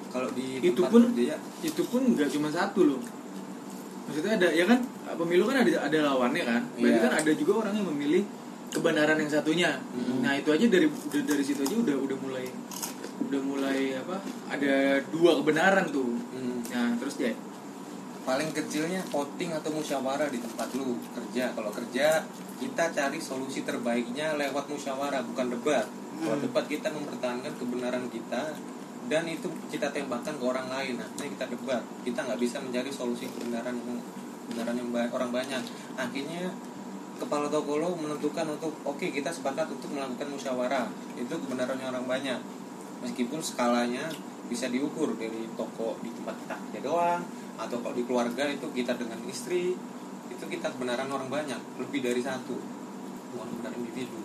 Speaker 3: Kalau di
Speaker 4: Itu pun-
Speaker 3: kerja ya,
Speaker 4: itu pun nggak cuma satu loh. Maksudnya ada ya kan? Pemilu kan ada ada lawannya kan? Berarti
Speaker 3: Iya.
Speaker 4: kan ada juga orang yang memilih kebenaran yang satunya.
Speaker 3: Hmm.
Speaker 4: nah itu aja dari dari dari situ aja udah udah mulai udah mulai apa? Ada dua kebenaran tuh.
Speaker 3: Hmm,
Speaker 4: nah terus ya
Speaker 3: paling kecilnya voting atau musyawarah di tempat lu kerja. Kalau kerja kita cari solusi terbaiknya lewat musyawarah bukan debat. Kalau
Speaker 2: Hmm.
Speaker 3: debat kita mempertahankan kebenaran kita dan itu kita tembakkan ke orang lain. Akhirnya kita debat. Kita nggak bisa mencari solusi kebenaran yang kebenaran yang ba- orang banyak. Akhirnya kepala toko lo menentukan untuk oke kita sepakat untuk melakukan musyawarah. Itu kebenarannya orang banyak. Meskipun skalanya bisa diukur dari toko di tempat kita kerja doang atau kalau di keluarga itu kita dengan istri itu kita kebenaran orang banyak lebih dari satu. Bukan kebenaran individu.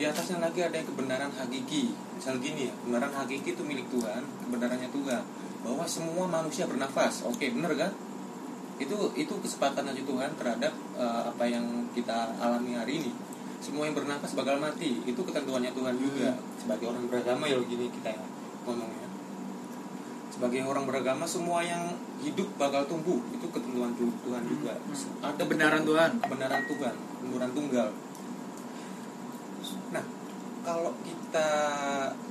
Speaker 3: Di atasnya lagi ada yang kebenaran hakiki. Misal gini ya kebenaran hakiki itu milik Tuhan kebenarannya Tuhan. Bahwa semua manusia bernafas. Oke bener kan? Itu itu kesepakatan dari Tuhan terhadap eh, apa yang kita alami hari ini. Semua yang bernafas bakal mati. Itu ketentuannya Tuhan juga. Sebagai orang beragama ya gini kita ya ngomongnya sebagai orang beragama semua yang hidup bakal tumbuh. Itu ketentuan Tu- Tuhan juga. Ada
Speaker 4: kebenaran Tuhan.
Speaker 3: kebenaran Tuhan. Kebenaran tunggal. Nah kalau kita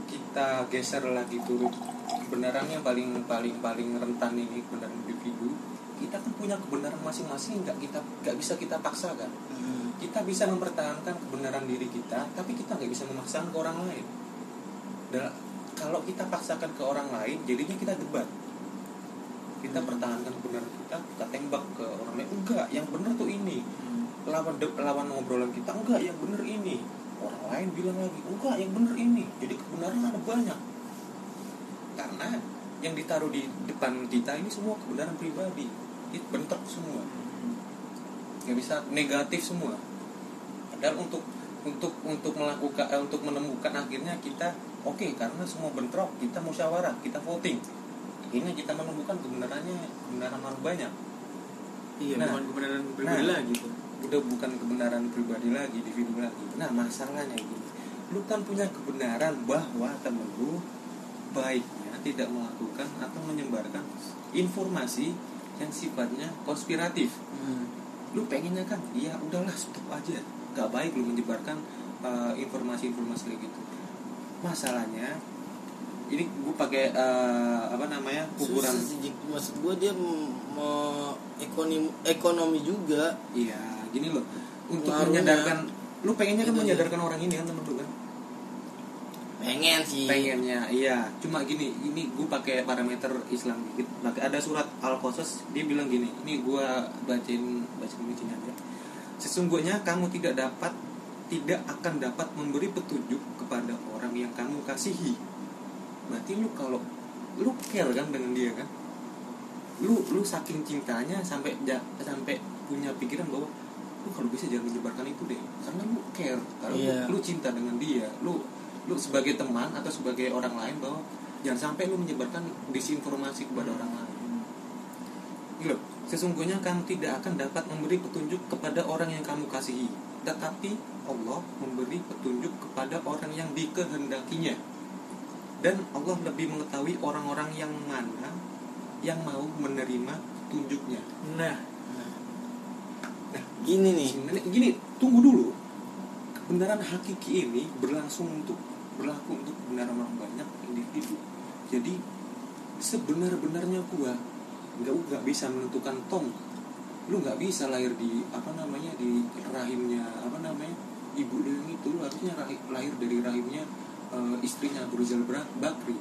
Speaker 3: kita geser lagi turut kebenaran yang paling paling paling rentan ini kebenaran individu kita kan punya kebenaran masing-masing. Nggak kita nggak bisa kita paksakan.
Speaker 2: Hmm.
Speaker 3: kita bisa mempertahankan kebenaran diri kita tapi kita nggak bisa memaksakan ke orang lain kalau kita paksakan ke orang lain jadinya kita debat. Kita pertahankan kebenaran kita kita tembak ke orang lain. Enggak yang benar tuh ini. Lawan de- lawan ngobrolan kita enggak yang benar ini. Orang lain bilang lagi enggak yang benar ini. Jadi kebenaran ada banyak. Karena yang ditaruh di depan kita ini semua kebenaran pribadi. Itu bentrok semua. Nggak bisa negatif semua. Padahal untuk untuk untuk melakukan eh, untuk menemukan akhirnya kita oke karena semua bentrok kita musyawarah kita voting akhirnya kita menemukan kebenarannya kebenaran orang banyak
Speaker 4: iya
Speaker 3: Nah.
Speaker 4: bukan kebenaran pribadi
Speaker 3: Nah.
Speaker 4: lagi tuh
Speaker 3: udah bukan kebenaran pribadi lagi individu lagi nah masalahnya gini lu kan punya kebenaran bahwa temen lu baiknya tidak melakukan atau menyebarkan informasi yang sifatnya konspiratif
Speaker 2: Hmm.
Speaker 3: lu pengennya kan ya udahlah stop aja gak baik lu menyebarkan uh, informasi-informasi kayak gitu masalahnya ini gue pakai eh, apa namanya kuburan
Speaker 2: Susah sih, Jik. maksud gue dia mau ekonomi ekonomi juga.
Speaker 3: Iya gini loh. Untuk
Speaker 2: Pengaruhnya.
Speaker 3: menyadarkan lu pengennya kan
Speaker 2: Itu dia.
Speaker 3: menyadarkan orang ini kan temen lu kan?
Speaker 2: Pengen sih.
Speaker 3: Pengennya iya. Cuma gini ini gue pakai parameter Islam dikit. Maka ada surat al qasas dia bilang gini ini gue bacain bacain aja. Sesungguhnya kamu tidak dapat tidak akan dapat memberi petunjuk kepada orang yang kamu kasihi. Berarti lu kalau lu care kan dengan dia kan? Lu lu saking cintanya sampai ja- sampai punya pikiran bahwa lu kalau bisa jangan menyebarkan itu deh. Karena lu care kalau lu-
Speaker 2: Iya.
Speaker 3: lu, cinta dengan dia. Lu lu sebagai teman atau sebagai orang lain bahwa jangan sampai lu menyebarkan disinformasi kepada orang lain. Gitu loh. Sesungguhnya kamu tidak akan dapat memberi petunjuk kepada orang yang kamu kasihi, tetapi Allah memberi petunjuk kepada orang yang dikehendakinya. Dan Allah lebih mengetahui orang-orang yang mana yang mau menerima petunjuknya.
Speaker 4: nah
Speaker 2: gini nih
Speaker 3: Sebenarnya gini, tunggu dulu. Kebenaran hakiki ini berlangsung untuk berlaku untuk kebenaran orang banyak individu. Jadi sebenar-benarnya gua nggak nggak bisa menentukan tom. Lu nggak bisa lahir di apa namanya di rahimnya apa namanya ibu lu yang itu lu harusnya lahir dari rahimnya eh, istrinya Rizal Bra- Bakri.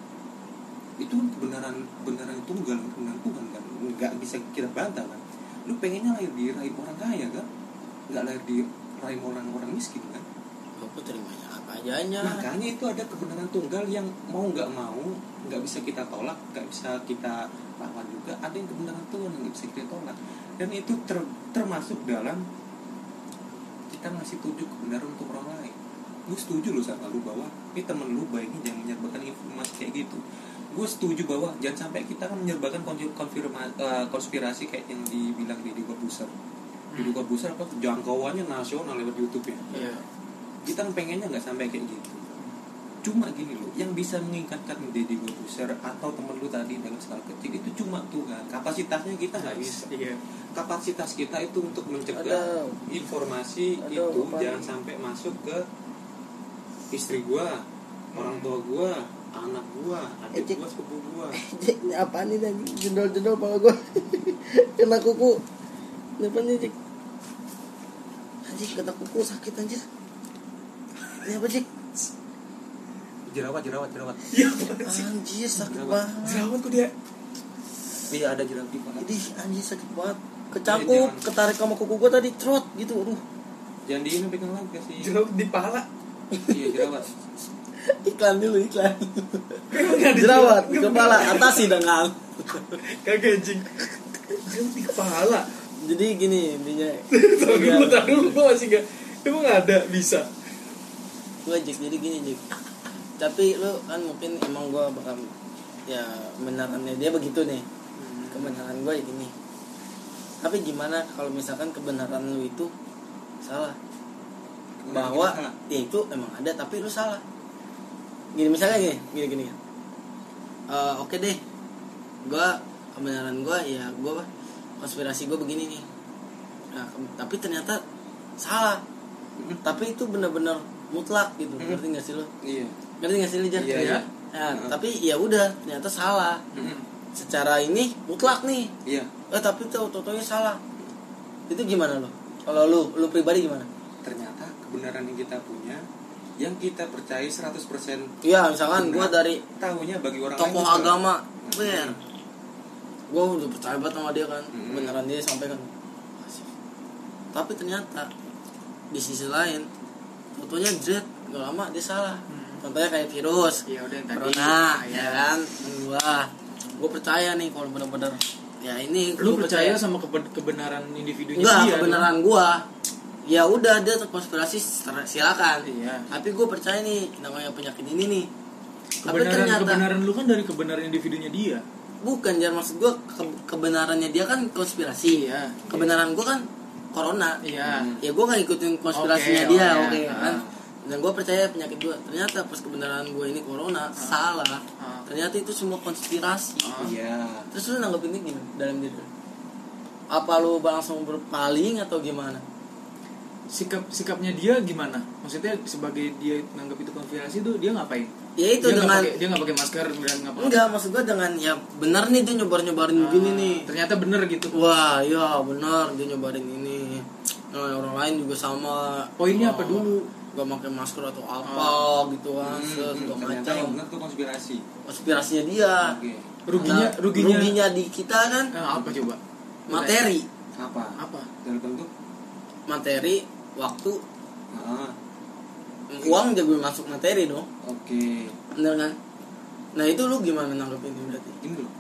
Speaker 3: Itu kebenaran kebenaran tunggal kebenaran Tuhan kan nggak bisa kita bantah kan. Lu pengennya lahir di rahim orang kaya kan? Nggak lahir di rahim orang-orang miskin kan?
Speaker 2: aku terimanya apa adanya
Speaker 3: Makanya itu ada kebenaran tunggal yang mau nggak mau nggak bisa kita tolak, nggak bisa kita lawan juga. Ada yang kebenaran Tuhan yang nggak bisa kita tolak. Dan itu ter- termasuk dalam kita ngasih tunjuk kebenaran untuk orang lain. Gue setuju loh sama lu bahwa ini temen lu baiknya jangan menyebarkan informasi kayak gitu. Gue setuju bahwa jangan sampai kita kan menyebarkan konfirma- eh, konspirasi kayak yang dibilang di Corbuzier. Di Corbuzier apa jangkauannya nasional lewat YouTube ya
Speaker 4: iya
Speaker 3: kita kan pengennya nggak sampai kayak gitu cuma gini loh yang bisa mengingatkan Deddy Corbuzier atau temen lu tadi dalam skala kecil itu cuma Tuhan kapasitasnya kita nggak bisa
Speaker 4: iya
Speaker 3: kapasitas kita itu untuk mencegah
Speaker 2: Ada.
Speaker 3: informasi
Speaker 2: Ada
Speaker 3: itu
Speaker 2: apa?
Speaker 3: jangan sampai masuk ke istri gua orang tua gua anak gua adik gua sepupu gua
Speaker 2: ini apaan ini anjing? Jendol-jendol pala gue Kena kuku Ini apa nih Cik? Anjing kena kuku sakit anjir Ini apa Cik?
Speaker 3: Jerawat jerawat jerawat.
Speaker 4: Iya
Speaker 2: Anjir sakit
Speaker 3: Jerawat.
Speaker 2: banget.
Speaker 4: Jerawat kok dia?
Speaker 3: Iya ada jerawat di kepala.
Speaker 2: Idih anjir sakit banget.
Speaker 3: Iya,
Speaker 2: Kecakup,
Speaker 3: jangan.
Speaker 2: ketarik sama kuku gue tadi Trot gitu Aduh.
Speaker 3: Jangan di ini pegang lagi kasih.
Speaker 4: Jerawat di pala
Speaker 3: iya jerawat.
Speaker 2: Iklan dulu iklan. Jerawat di kepala. Atasi dengan
Speaker 4: kagak anjing. Jerawat di kepala.
Speaker 2: Jadi gini intinya.
Speaker 4: Tahu dulu, tahu dulu, gue masih gak Emang ada, bisa.
Speaker 2: Gue jadi gini Jik tapi lu kan mungkin emang gue bakal ya kebenarannya dia begitu nih. Kebenaran gue ya gini. Tapi gimana kalau misalkan kebenaran lu itu salah? Bahwa
Speaker 3: Salah.
Speaker 2: ya itu emang ada tapi lu salah. Gini misalnya gini gini gini. Eh, oke deh. Gue kebenaran gue ya gue konspirasi gue begini nih. Nah, tapi ternyata salah. Tapi itu benar-benar mutlak gitu
Speaker 3: Hmm.
Speaker 2: ngerti gak sih lo
Speaker 3: iya
Speaker 2: ngerti gak sih Lijan?
Speaker 3: Iya,
Speaker 4: iya.
Speaker 2: Nah,
Speaker 3: Hmm.
Speaker 2: tapi ya udah ternyata salah secara ini mutlak nih
Speaker 3: iya
Speaker 2: eh tapi tuh totonya salah itu gimana lo kalau lu lu pribadi gimana
Speaker 3: ternyata kebenaran yang kita punya yang kita percaya 100%
Speaker 2: iya misalkan gua
Speaker 3: Benar.
Speaker 2: dari
Speaker 3: tahunya bagi orang
Speaker 2: tokoh
Speaker 3: lain
Speaker 2: agama
Speaker 3: Hmm.
Speaker 2: ber gua udah percaya banget sama dia kan
Speaker 3: Hmm.
Speaker 2: beneran dia sampaikan tapi ternyata di sisi lain fotonya jet gak lama dia salah. Contohnya kayak virus.
Speaker 4: Iya udah tadi.
Speaker 2: Corona ya kan? Gua gua percaya nih kalau bener-bener ya ini
Speaker 4: Lu
Speaker 2: gua
Speaker 4: percaya sama keben- kebenaran individunya
Speaker 2: enggak
Speaker 4: dia
Speaker 2: kebenaran gua. Ya udah dia terkonspirasi ter- silakan.
Speaker 4: Iya.
Speaker 2: Tapi gue percaya nih namanya penyakit ini nih. Tapi
Speaker 4: Kebenaran,
Speaker 2: ternyata
Speaker 4: kebenaran lu kan dari kebenaran individunya dia.
Speaker 2: Bukan jangan maksud gue ke- kebenarannya dia kan konspirasi.
Speaker 4: Iya.
Speaker 2: Kebenaran gue kan corona.
Speaker 4: Iya.
Speaker 2: Ya gue nggak ikutin konspirasinya
Speaker 4: Oke,
Speaker 2: dia
Speaker 4: oh,
Speaker 2: oke.
Speaker 4: ya.
Speaker 2: kan dan gue percaya penyakit gue ternyata pas kebenaran gue ini corona salah.
Speaker 4: Ah.
Speaker 2: ternyata itu semua konspirasi.
Speaker 4: Ah.
Speaker 3: iya.
Speaker 2: Terus lu nanggepin ini gimana dalam diri lu? apa lu langsung berpaling atau gimana
Speaker 4: sikap sikapnya dia gimana? Maksudnya sebagai dia nganggap itu konspirasi tuh dia ngapain?
Speaker 2: Ya itu
Speaker 4: dia nggak
Speaker 2: dengan
Speaker 4: pakai- dia nggak pakai masker dan ngapa
Speaker 2: enggak maksud gua dengan ya benar nih dia nyobar nyobarin begini nih.
Speaker 4: ternyata bener gitu.
Speaker 2: Wah ya benar dia nyobarin ini. Nah, orang lain juga sama.
Speaker 4: Poinnya apa
Speaker 2: Oh,
Speaker 4: dulu?
Speaker 2: gak pakai masker atau apa gitu kan
Speaker 3: Hmm, yang
Speaker 2: macam.
Speaker 3: benar tuh konspirasi.
Speaker 2: Konspirasinya dia.
Speaker 3: Oke.
Speaker 4: Ruginya
Speaker 2: Nah,
Speaker 4: ruginya,
Speaker 2: ruginya di kita kan?
Speaker 4: Nah, apa coba?
Speaker 2: Materi.
Speaker 3: Apa?
Speaker 4: Apa?
Speaker 3: Dalam bentuk?
Speaker 2: Materi waktu.
Speaker 3: Ah,
Speaker 2: uang juga masuk materi dong.
Speaker 3: Oke.
Speaker 2: Bener kan? Nah itu lu gimana nanggepinnya berarti?
Speaker 3: Ini loh.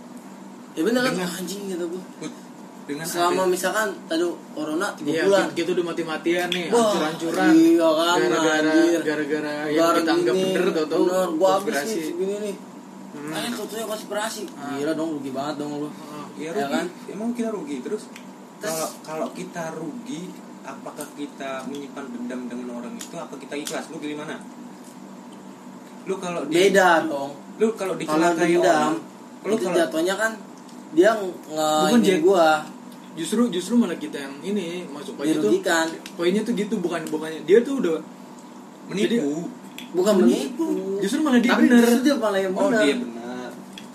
Speaker 2: Ya bener kan?
Speaker 3: Dengan-
Speaker 2: Wah, anjing gitu gua.
Speaker 3: Put, dengan
Speaker 2: selama
Speaker 3: ada-
Speaker 2: misalkan tadi corona tiga
Speaker 4: Iya,
Speaker 2: bulan.
Speaker 4: kita udah mati-matian nih,
Speaker 2: Wah,
Speaker 4: hancur-hancuran.
Speaker 2: iya kan,
Speaker 4: gara-gara gara-gara yang
Speaker 2: Gara
Speaker 4: kita anggap
Speaker 2: gini,
Speaker 4: bener tau-tau
Speaker 2: bener, gua habis
Speaker 4: konspirasi.
Speaker 2: nih segini nih.
Speaker 4: Hmm.
Speaker 2: Kayaknya tentunya konspirasi.
Speaker 4: Ah.
Speaker 2: Gila dong rugi banget dong lu.
Speaker 4: Ah,
Speaker 3: ya
Speaker 2: Ya
Speaker 3: rugi.
Speaker 2: kan?
Speaker 3: emang kita rugi Terus- kalau kalau kita rugi apakah kita menyimpan dendam dengan orang itu apa kita ikhlas? Lu pilih mana? Lu kalau di
Speaker 2: Beda dong.
Speaker 3: Lu kalau
Speaker 2: Kalau
Speaker 3: dicelakai
Speaker 2: dendam
Speaker 3: orang lu
Speaker 2: Itu
Speaker 3: kalau
Speaker 2: jatuhnya kan Dia
Speaker 4: Bukan,
Speaker 2: nge gua.
Speaker 4: Justru justru malah kita yang ini masuk poin itu.
Speaker 2: Dirugikan.
Speaker 4: Poinnya tuh gitu bukan bukannya dia tuh udah
Speaker 3: menipu.
Speaker 2: Bukan menipu.
Speaker 4: Justru malah dia
Speaker 2: Tapi
Speaker 4: bener.
Speaker 2: justru dia malah yang
Speaker 3: oh
Speaker 2: bener.
Speaker 3: dia benar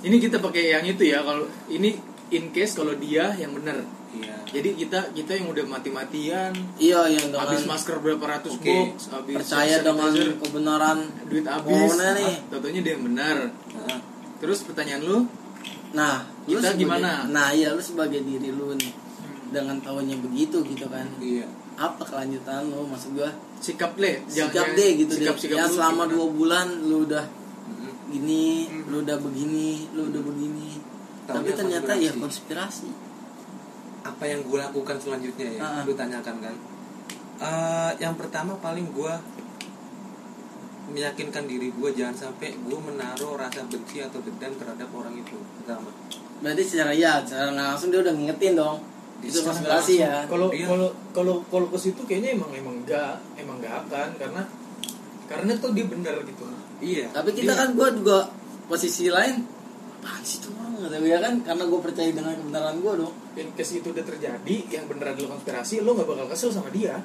Speaker 4: ini kita pakai yang itu ya kalau ini in case kalau dia yang bener.
Speaker 3: Iya
Speaker 4: Jadi kita kita yang udah mati-matian
Speaker 2: Iya yang dengan
Speaker 4: habis masker berapa ratus
Speaker 3: Oke.
Speaker 4: box, habis
Speaker 2: Percaya dengan kebenaran
Speaker 4: duit habis.
Speaker 2: Corona nih.
Speaker 4: ah, Taunya dia yang benar.
Speaker 3: Nah,
Speaker 4: Terus pertanyaan lu,
Speaker 2: Nah lu
Speaker 4: Kita
Speaker 2: sebagai-
Speaker 4: gimana?
Speaker 2: Nah iya lu sebagai diri lu nih Dengan tahunya begitu gitu kan
Speaker 3: iya
Speaker 2: Apa kelanjutan lu maksud gua
Speaker 4: sikap le,
Speaker 2: Sikap deh gitu
Speaker 4: sikap,
Speaker 2: deh
Speaker 4: sikap
Speaker 2: Ya
Speaker 4: lu
Speaker 2: selama
Speaker 4: gimana?
Speaker 2: dua bulan lu udah
Speaker 3: Mm-mm.
Speaker 2: gini
Speaker 4: Hmm.
Speaker 2: Lu udah begini Lu udah begini
Speaker 3: Taunya
Speaker 2: Tapi ternyata ya
Speaker 3: konspirasi. Apa yang gue lakukan selanjutnya ya
Speaker 2: Ah.
Speaker 3: lu tanyakan kan Eh, yang pertama paling gue meyakinkan diri gue jangan sampai gue menaruh rasa benci atau dendam terhadap orang itu pertama
Speaker 2: Berarti secara ya Secara langsung dia udah ngingetin dong Itu konspirasi ya
Speaker 4: Kalau
Speaker 3: Iya.
Speaker 4: kalau kalau kalau ke situ kayaknya emang emang enggak, emang enggak akan karena karena tuh dia benar gitu.
Speaker 3: iya
Speaker 2: Tapi kita
Speaker 3: Iya.
Speaker 2: kan gua juga Posisi lain Apaan sih tuh orang Gitu ya kan Karena gue percaya dengan kebenaran gue dong
Speaker 4: In case itu udah terjadi, yang benar adalah konspirasi, lo nggak bakal kesel sama dia.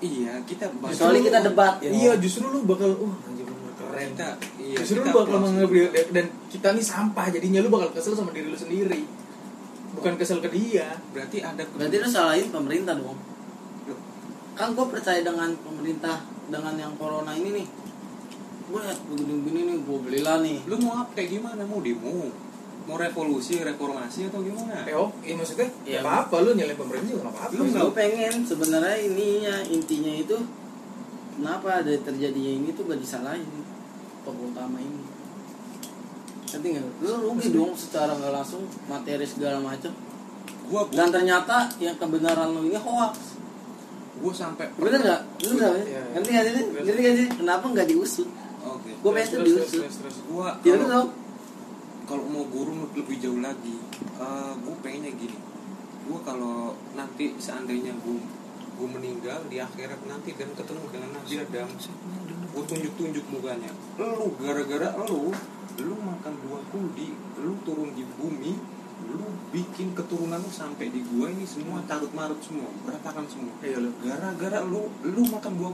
Speaker 3: iya kita
Speaker 2: Kecuali kita debat ya
Speaker 4: Iya, justru lu bakal, uh anjir bener keren.
Speaker 3: kita iya
Speaker 4: justru
Speaker 3: kita
Speaker 4: lu bakal menganggap dia dan kita nih sampah, jadinya lu bakal kesel sama diri lu sendiri. Bukan kesel ke dia.
Speaker 3: berarti ada
Speaker 2: Berarti lu salahin pemerintah dong Kan gue percaya dengan pemerintah Dengan yang corona ini nih Gue liat begini-begini nih Gue belilah nih.
Speaker 3: Lu mau apa? Kayak gimana? Mau demo? Mau revolusi reformasi atau gimana?
Speaker 4: Eh, oh, iya maksudnya, ya apa-apa lu nyalain pemerintah juga nggak apa-apa.
Speaker 3: Lu nggak-
Speaker 2: gue pengen sebenarnya ininya intinya itu kenapa ada terjadinya ini tuh gak disalahin? Tokoh utama ini. Ngerti nggak? Lu rugi dong secara nggak langsung materi segala macam
Speaker 3: gua
Speaker 2: dan ternyata yang kebenaran lu ini hoax.
Speaker 3: Gua sampai
Speaker 2: bener nggak? Bener nggak? Ngerti nggak sih? Kenapa nggak diusut gue pengen
Speaker 4: terus.
Speaker 3: gua
Speaker 2: tidak
Speaker 3: kalau- mau guru lebih jauh lagi eh gue pengennya gini. Gue kalau nanti seandainya gue gue meninggal di akhirat nanti dan ketemu dengan Nabi Adam gue tunjuk tunjuk mukanya. Lu gara-gara lu lu makan buah kuldi lu turun di bumi lu bikin keturunan lu sampai di gua ini semua carut marut semua berantakan semua.
Speaker 4: Iya
Speaker 3: gara-gara lu lu makan buah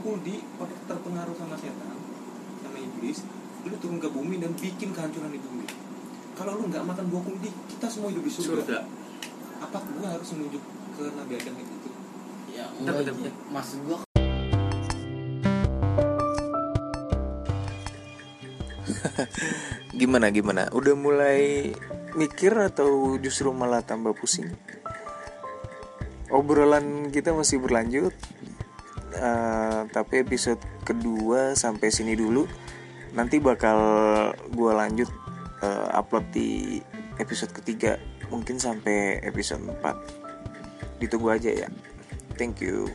Speaker 3: pada terpengaruh sama setan iblis lu turun ke bumi dan bikin kehancuran di bumi kalau lu nggak makan buah kuldi kita semua hidup di surga,
Speaker 4: Surga.
Speaker 3: apa gua harus menunjuk ke Nabi Adam itu
Speaker 2: ya enggak
Speaker 4: bentar,
Speaker 2: Jack. maksud gue
Speaker 1: Gimana gimana? Udah mulai mikir atau justru malah tambah pusing? Obrolan kita masih berlanjut, Eh, tapi episode kedua sampai sini dulu. Nanti bakal gue lanjut eh, upload di episode ketiga, mungkin sampai episode 4 Ditunggu aja ya. Thank you.